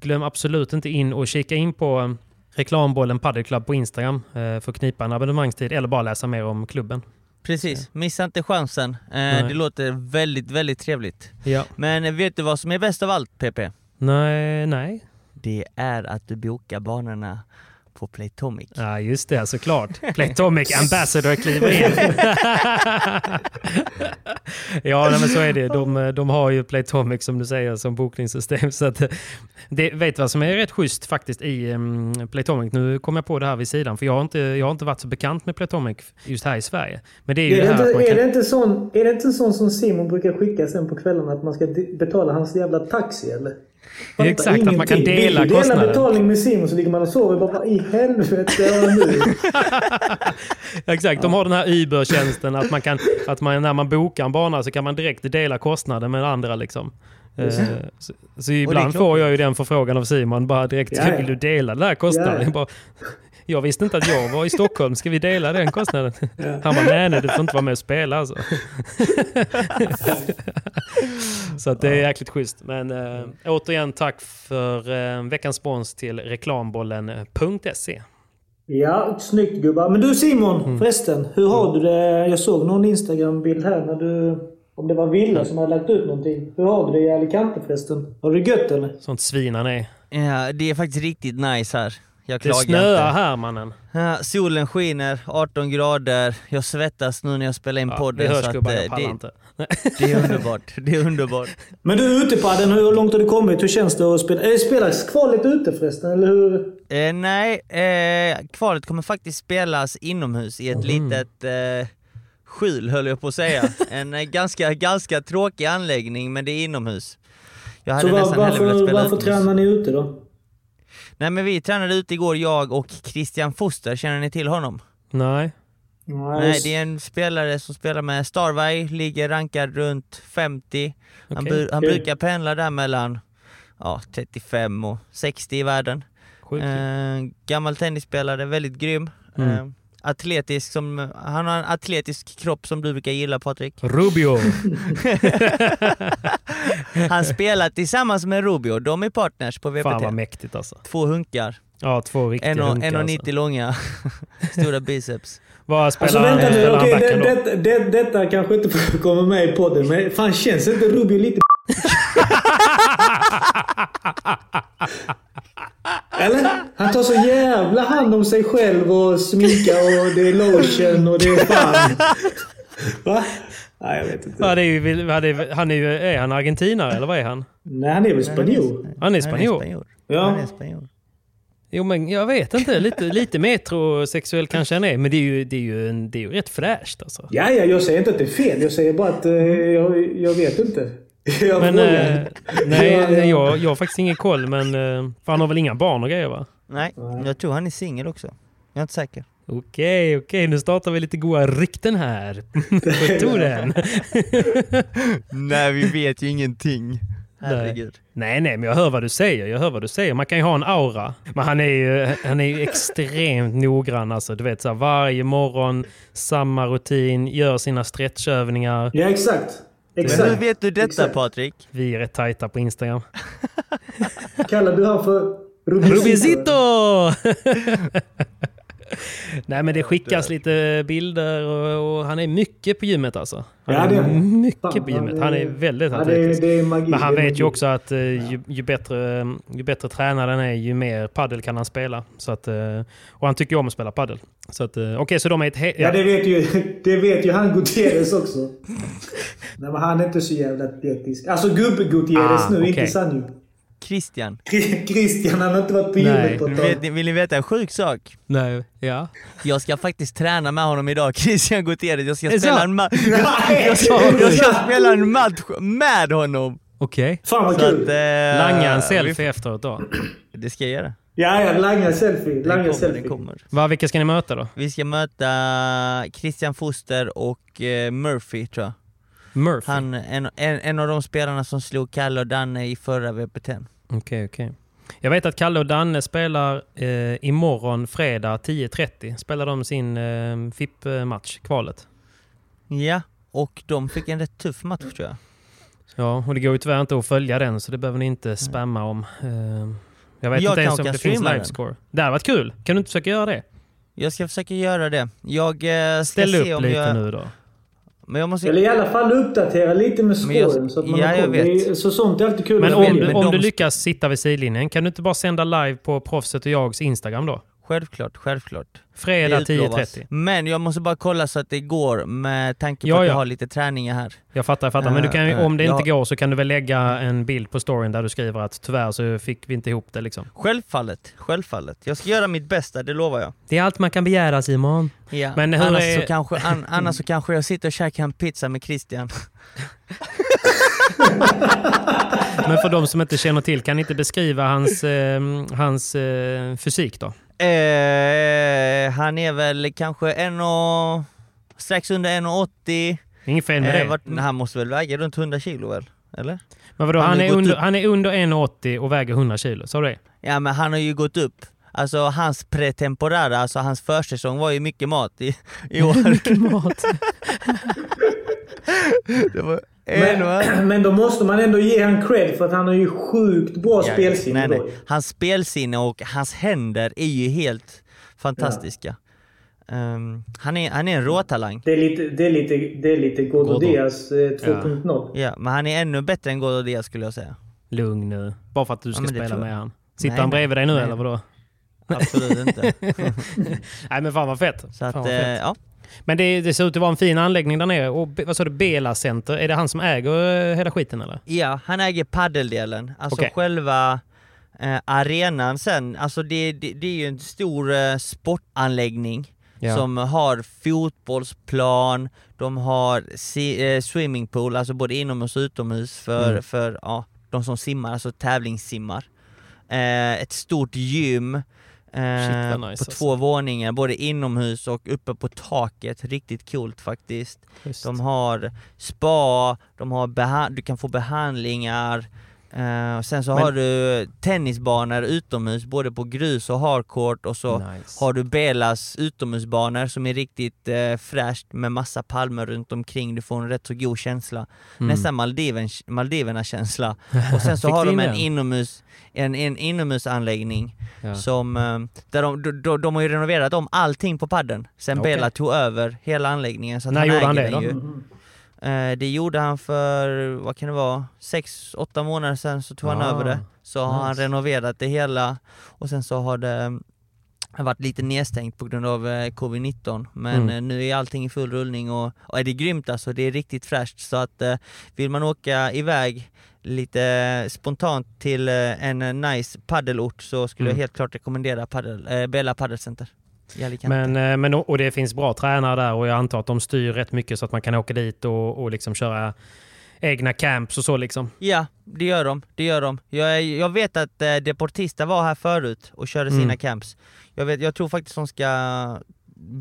glöm absolut inte in och kika in på eh, reklambollen Padel Club på Instagram eh, för att knipa en abonnemangstid eller bara läsa mer om klubben. Precis, missa inte chansen. Eh, Nej. det låter väldigt, väldigt trevligt. Ja. Men vet du vad som är bäst av allt PP? Nej, nej. Det är att du bokar banorna på Playtomic. Ja, just det, såklart. Playtomic Ambassador kliver in. ja, nej, men så är det. De, de har ju Playtomic som du säger som bokningssystem. Så att, det, vet du vad som är rätt schysst faktiskt i um, Playtomic? Nu kommer jag på det här vid sidan, för jag har, inte, jag har inte varit så bekant med Playtomic just här i Sverige. Men det är ju Är det det, här att man inte, är, kan... det inte sån, är det inte sån som Simon brukar skicka sen på kvällarna att man ska betala hans jävla taxi eller? Fattar Exakt, att man kan ingenting. dela du dela kostnaden. betalning med Simon så ligger man och sover. Bara, i helvete nu? Exakt, de har den här Uber-tjänsten att man kan, att man, när man bokar en bana så kan man direkt dela kostnaden med andra liksom. Eh, Så, så ibland får jag ju den förfrågan av Simon bara direkt, Ja, ja. vill du dela den här kostnaden? Ja, ja. Bara, jag visste inte att jag var i Stockholm, ska vi dela den kostnaden? Han bara, nej nej du får inte vara med och spela alltså. så att det är jäkligt schysst. Men äh, återigen tack för äh, veckans spons till reklambollen.se. Ja, snyggt gubbar. Men du Simon, Mm. förresten. Hur har du det? Jag såg någon Instagram-bild här när du... Om det var Villa som hade lagt ut någonting. Hur har du det i Alicante förresten? Har du det gött eller? Sånt svin han är. Ja, det är faktiskt riktigt nice här. Jag Det klagar snöar inte. här mannen. Ja, solen skiner, 18 grader, jag svettas nu när jag spelar in Ja, podden. vi hörs så att, gubbar, eh, jag pallar det, inte. det är underbart. Det är underbart. Men du är ute på den. Hur långt har du kommit? Hur känns det att spela? Eh, spelas kvalet ute förresten, eller hur? Eh, nej, eh, kvalet kommer faktiskt spelas inomhus i ett Mm. litet eh, skjul höll jag på att säga. En eh, ganska, ganska tråkig anläggning men det är inomhus. Jag Så hade var, nästan varför, spela varför utomhus. tränar ni ute då? Nej men vi tränade ute igår, jag och Christian Foster, känner ni till honom? Nej. Nej, det är en spelare som spelar med Starvey, ligger rankad runt 50. Han, Okej. bu- han brukar pendla där mellan ja, 35 och 60 i världen. Eh, gammal tennisspelare, väldigt grym. Mm. Eh, atletisk, som, han har en atletisk kropp som du brukar gilla Patrik. Rubio. Han spelar tillsammans med Rubio, de är partners på Fan vad VPT. mäktigt alltså. Två hunkar, Ja, två riktiga en och- hunkar 1,90 alltså. långa, stora biceps. Vad spelar Alltså vänta nu, Spelar han okej backhand det, det, det, detta kanske inte komma med i podden, men fan känns inte Rubio lite Eller? Han tar så jävla hand om sig själv och sminka och det är lotion och det är fan... Va? Nej, jag vet inte. Ja, det är ju, han är, han är, ju, är han argentinare eller vad är han? Nej, han är väl spanjor? Han är spanjor. Ja. Han är spanjor. Jo men jag vet inte, lite, lite metrosexuell kanske han är. Men det är ju, det är ju, en, det är ju rätt fräscht alltså. Ja, ja, jag säger inte att det är fel. Jag säger bara att eh, jag, jag vet inte. Jag Men eh, nej, Ja, jag, jag har faktiskt ingen koll men... eh, För han har väl inga barn och grejer va? Nej, jag tror han är singel också. Jag är inte säker. Okej, okej, nu startar vi lite goda rykten här. Tog den? Nej, vi vet ju ingenting. Herregud. Nej, nej, men jag hör vad du säger. Jag hör vad du säger. Man kan ju ha en aura. Men han är ju, han är ju extremt noggrann. Alltså, du vet, så här, varje morgon, samma rutin, gör sina stretchövningar. Ja, exakt. Men hur Exakt. vet du detta Exakt. Patrik? Vi är rätt tajta på Instagram. Kallar du han för Rubicito? Rubicito! Nej men det skickas lite bilder och, och han är mycket på gymmet alltså. Han Ja, det är mycket på gymmet. han är- väldigt Ja, det, atletisk. det är magi. Men han det vet ju också att eh, ju, ju, bättre, ju bättre tränare han är, ju mer paddel kan han spela. Så att, eh, och han tycker ju om att spela paddel. Så att, eh, okej, så de är ett... He- Ja, det vet ju, det vet ju han Gutierrez också. Nej, men han är inte så jävla atletisk. Alltså gubbe-Gutierrez Ah, nu, okej. inte Sanjo. Christian. Christian, han har inte varit på Nej. gymmet på ett tag. Vet, ni- vill ni veta en sjuk sak? Nej, ja. Jag ska faktiskt träna med honom idag, Christian Gutierrez. Jag ska, Är det spela sant? en, ma- Nej! jag, ska, jag ska spela en match med honom. Okej. Fan vad Så kul! eh, Langa en vi- selfie efteråt då. Det ska jag göra. Ja, ja, langa selfie. Den Langa kommer, selfie. kommer. Va, vilka ska ni möta då? Vi ska möta Christian Foster och eh, Murphy tror jag. Murphy? Han, en, en, en av de spelarna som slog Kalle och Danne i förra VPT. Okej, okej. Jag vet att Kalle och Danne spelar eh, imorgon fredag 10.30. Spelar de sin eh, FIP-match, kvalet. Ja, och de fick en rätt tuff match tror jag. Ja, och det går ju tyvärr inte att följa den så det behöver ni inte spamma om. Eh, jag vet Jag inte ens om det finns streama den. livescore. Det hade varit kul. Kan du inte försöka göra det? Jag ska försöka göra det. Jag eh, ska Ställ se upp om lite jag... nu då. Men jag måste... Eller i alla fall uppdatera lite med Men jag- scoren så att man ja, är- Så sånt är alltid kul Men om, du, men om de- du lyckas sitta vid sidlinjen, kan du inte bara sända live på Proffset och jags Instagram då? Självklart, självklart. Fredag Det utlovas. 10.30. Men jag måste bara kolla så att det går med tanke på Ja, att jag ja. har lite träningar här. Jag fattar, jag fattar. Men du kan ju, Eh, om det inte ja. går så kan du väl lägga en bild på storyn där du skriver att tyvärr så fick vi inte ihop det liksom. Självfallet, självfallet. Jag ska göra mitt bästa, det lovar jag. Det är allt man kan begära Simon. Ja. Men hur annars, är- så kanske, an, annars så kanske jag sitter och käkar en pizza med Christian. Men för de som inte känner till, kan ni inte beskriva hans, eh, hans eh, fysik då? Eh, han är väl kanske en och... strax under 1,80. Inget fel med Eh, det. vart, han måste väl väga runt 100 kilo väl? Eller? Men vadå, han han, är under, han är under 1,80 och väger 100 kilo, sa du det? Ja men han har ju gått upp. Alltså hans pretemporada, alltså hans försäsong var ju mycket mat i, i år. Mycket mat. det var Men, men då måste man ändå ge han cred för att han har ju sjukt bra Ja, spelsinne nej, nej. Hans spelsinne och hans händer är ju helt fantastiska. Ehm, han, är, han är en råtalang. Det är lite, det är lite, det är lite Gordo Gordo. Diaz eh, 2.0. Ja, men han är ännu bättre än Godo Diaz skulle jag säga. Lugn nu. Bara för att du ska det spela med han. Sitter Nej, han bredvid dig nu Nej. eller vadå? absolut inte. Nej men fan vad fett. Så fan att, vad eh, fett. ja. Men det, det ser ut att vara en fin anläggning där nere. Och vad sa du, Bela Center? Är det han som äger eh, hela skiten eller? ja, han äger paddeldelen. Alltså Okej. själva eh, arenan sen, alltså det, det, det är ju en stor eh, sportanläggning Ja. som har fotbollsplan, de har si, eh, swimmingpool, alltså både inomhus och utomhus för, Mm. för ja, de som simmar, alltså tävlingssimmar. Eh, ett stort gym Shit, vad nice, på alltså. två våningar, både inomhus och uppe på taket. Riktigt coolt faktiskt. Schysst. De har spa, de har du kan få behandlingar, eh, och sen så Men- har du tennisbanor utomhus, både på grus och hardcourt och så Nice. har du Belas utomhusbanor som är riktigt eh, fräscht med massa palmer runt omkring, du får en rätt så god känsla. Mm. Nästan Maldiven, Maldiverna-känsla. Och sen så har de en inomhus, en, en inomhusanläggning Ja. som, eh, där de, de, de, de har ju renoverat om allting på padden sen Okej. Bela tog över hela anläggningen. Så att När han gjorde han det då? Ju. Eh, det gjorde han för, vad kan det vara, sex, åtta månader sedan så tog han Ah, över det. Så har han nice. renoverat det hela och sen så har det varit lite nedstängt på grund av eh, covid-19 men Mm. eh, nu är allting i full rullning och, och är det grymt alltså, det är riktigt fräscht så att vill man åka iväg lite spontant till en nice paddelort så skulle Mm. jag helt klart rekommendera paddel, eh, Bella Paddelcenter i Alicante. Men, eh, men, och det finns bra tränare där och jag antar att de styr rätt mycket så att man kan åka dit och, och liksom köra egna camps och så liksom. Ja, det gör de. Det gör de. Jag, jag vet att eh, Deportista var här förut och körde sina Mm. camps. Jag, vet, jag tror faktiskt de ska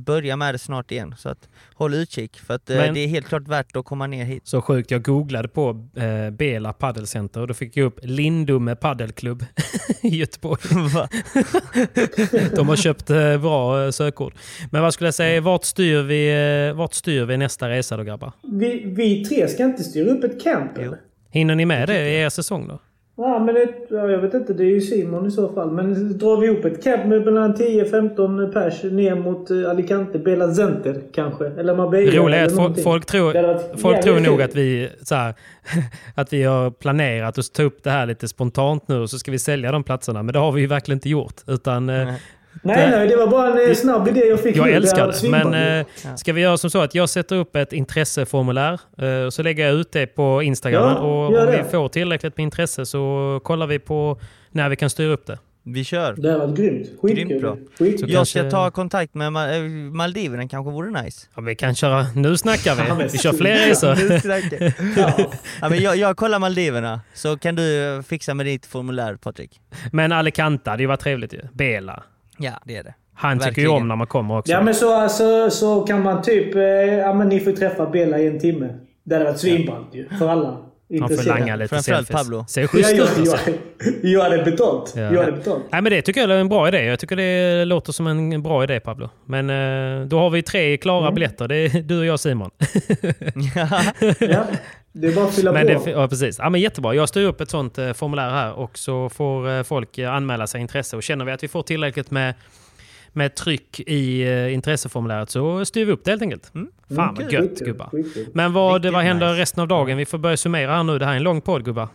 börja med det snart igen, så att håll utkik för att eh, Men- det är helt klart värt att komma ner hit. Så sjukt, jag googlade på eh, Bela Paddelcenter och då fick jag upp Lindume Paddelklubb i Göteborg. Va? De har köpt eh, bra eh, sökord. Men vad skulle jag säga, vart styr vi, eh, vart styr vi nästa resa då grabbar? Vi, vi tre ska inte styra upp ett camp Jo. eller? Hinner ni med det i er säsong då? Ja, men det, ja, jag vet inte. Det är ju Simon i så fall. Men drar vi ihop ett camp med mellan 10-15 pers ner mot eh, Alicante, Bela Center kanske? Eller Marbella? Det roliga är att folk, folk tror, folk tror nog att vi, så här, att vi har planerat att ta upp det här lite spontant nu och så ska vi sälja de platserna. Men det har vi ju verkligen inte gjort. Utan, eh, Nej. Nej, nej. Det var bara en eh, snabb idé jag fick Jag nu. älskar var det. Men eh, ska vi göra som så att jag sätter upp ett intresseformulär eh, och så lägger jag ut det på Instagram. Ja, och om vi det. får tillräckligt med intresse så kollar vi på när vi kan styra upp det. Vi kör. Det var grymt. Grymt Skitkul. bra. Skitkul. Jag ska ta kontakt med Ma- Maldiverna, kanske vore nice. Ja, vi kan köra... Nu snackar vi. Vi kör fler resor. Ja. ja, men jag, jag kollar Maldiverna, så kan du fixa med ditt formulär Patrik. Men Alicante, det varit trevligt ju. Bela. Ja, det är det. Han tycker ju Verkligen. om när man kommer också. Ja men så, alltså, så kan man typ... Eh, ja men ni får träffa Bella i en timme. Det hade varit svinballt ju. För alla Han får langa lite Framförallt selfies. Pablo. Ser Ja, schysst jag, ut alltså. jag, jag hade betalt. Ja. Jag hade betalt. Nej, men det tycker jag är en bra idé. Jag tycker det låter som en bra idé Pablo. Men eh, då har vi tre klara Mm. biljetter. Det är du och jag Simon. Ja. Det är bara att fylla Men på. det, ja, precis. Ja, men jättebra. Jag styr upp ett sånt eh, formulär här och så får eh, folk eh, anmäla sig intresse. Och känner vi att vi får tillräckligt med, med tryck i eh, intresseformuläret så styr vi upp det helt enkelt. Mm. Fan vad Skitkul, gött gubbar. Men vad, vad händer nice. resten av dagen? Vi får börja summera här nu. Det här är en lång podd gubbar.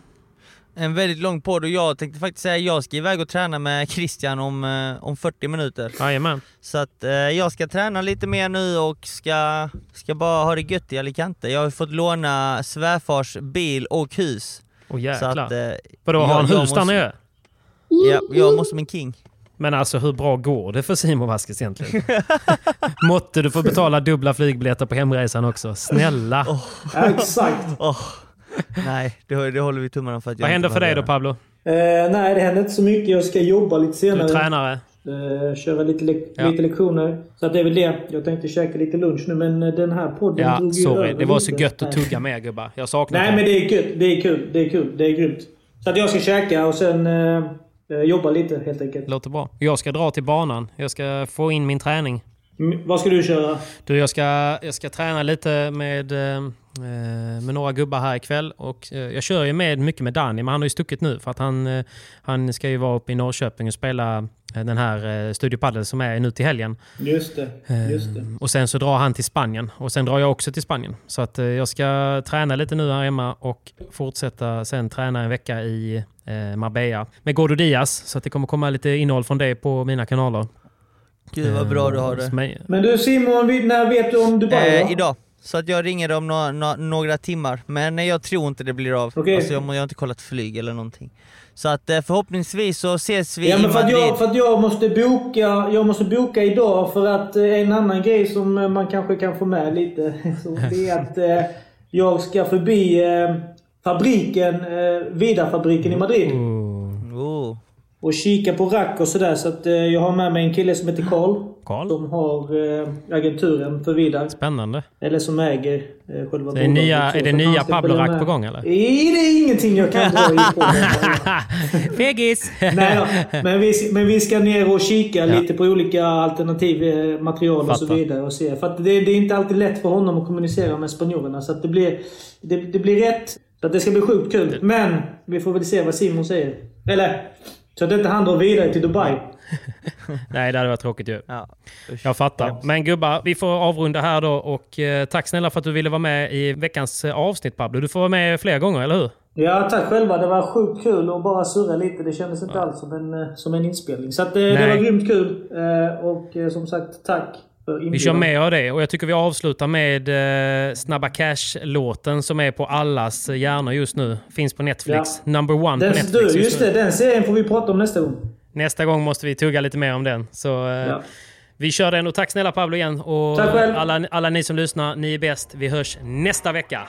En väldigt lång podd och jag tänkte faktiskt säga jag ska iväg och träna med Christian om, eh, om 40 minuter. Jajamän. Så att eh, jag ska träna lite mer nu och ska, ska bara ha det gött i Alicante. Jag har fått låna svärfars bil och hus. Åh jäklar. att, eh, Vadå, har han hus där nere? Ja, jag måste som en king. Men alltså hur bra går det för Simon Vasquez egentligen? Måtte du få betala dubbla flygbiljetter på hemresan också. Snälla. Ja, exakt. Åh, nej, det, det håller vi tummarna för att jag Vad händer för dig då Pablo? Eh, nej, det händer inte så mycket. Jag ska jobba lite Du är senare. tränare. Eh, köra lite, le- Ja. lite lektioner. Så att det är väl det. Jag tänkte käka lite lunch nu men eh, den här podden Ja, drog ju sorry. över Det var så gött att tugga med gubbar. Jag saknar Nej men det är kul. Det är kul. Det är kul. Det är grymt. Så att jag ska käka och sen eh, eh, jobba lite helt enkelt. Låter bra. Jag ska dra till banan. Jag ska få in min träning. Mm, vad ska du köra? Du, jag ska, jag ska träna lite med, eh, med några gubbar här ikväll. Och, eh, jag kör ju med, mycket med Danny, men han har ju stuckit nu för att han, eh, han ska ju vara uppe i Norrköping och spela eh, den här eh, Studio Padel som är nu till helgen. Just det. Just det. Och sen så drar han till Spanien och sen drar jag också till Spanien. Så att eh, jag ska träna lite nu här hemma och fortsätta sen träna en vecka i eh, Marbella med Gordo Diaz. Så att det kommer komma lite innehåll från det på mina kanaler. Gud vad bra du har Eh, det. Men du Simon, när vet du om Dubai? Eh, då? idag. Så att jag ringer om några, nå- några timmar. Men jag tror inte det blir av. Okej. Alltså, jag, jag har inte kollat flyg eller någonting. Så att eh, förhoppningsvis så ses vi Ja, i men för att, jag, för att jag måste boka jag måste boka idag för att eh, en annan grej som eh, man kanske kan få med lite. Så det är att jag ska förbi fabriken, Vida-fabriken i Madrid. Och kika på rack och sådär. Så att eh, jag har med mig en kille som heter Karl. Carl? Som har eh, agenturen för Vidar. Spännande. Eller som äger eh, själva Så är, nya, Så är det nya ska Pablo följa Rack med. på gång eller? Nej, det är ingenting jag kan dra in på. Fegis! Nej då. Men vi, men vi ska ner och kika lite på olika alternativ eh, material och så Fattar. vidare. Och se. För det, det är inte alltid lätt för honom att kommunicera med spanjorerna. Så att det blir, det, det blir rätt. Så att det ska bli sjukt kul. Men vi får väl se vad Simon säger. Eller, så att inte han drar vidare till Dubai. Nej, det hade varit tråkigt ju. Ja. Usch. Jag fattar. Men gubbar, vi får avrunda här då och eh, tack snälla för att du ville vara med i veckans eh, avsnitt Pablo. Du får vara med fler gånger, eller hur? Ja, tack själva. Det var sjukt kul att bara surra lite. Det kändes inte alls som en, eh, som en inspelning. Så att, eh, det var grymt kul. Eh, Och som sagt, tack. Vi kör med av det och jag tycker vi avslutar med eh, Snabba Cash-låten som är på allas hjärnor just nu. Finns på Netflix. Number one Den, på Netflix du, just just nu. det, den serien får vi prata om nästa gång. Nästa gång måste vi tugga lite mer om den. Så eh, Ja. vi kör den och tack snälla Pablo igen. Och Tack själv. alla, alla ni som lyssnar, ni är bäst. Vi hörs nästa vecka.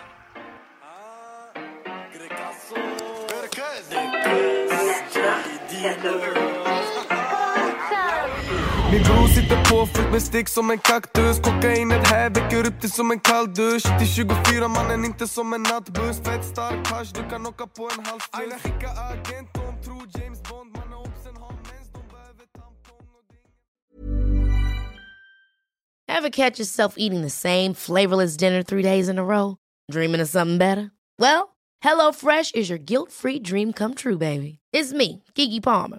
Min bror sitter på fullt med stick som en kaktus Kokainet här väcker upp dig som en kall dusch Till 24 mannen inte som en nattbuss Fett stark hasch, du kan åka på en halv Aina skicka agent, de tror James Bond Mannen obsen har mens, de behöver tampong och det Ever catch yourself eating the same flavorless dinner three days in a row? Dreaming of something better? Well, HelloFresh is your guilt free dream come true, baby. It's me, Gigi Palmer.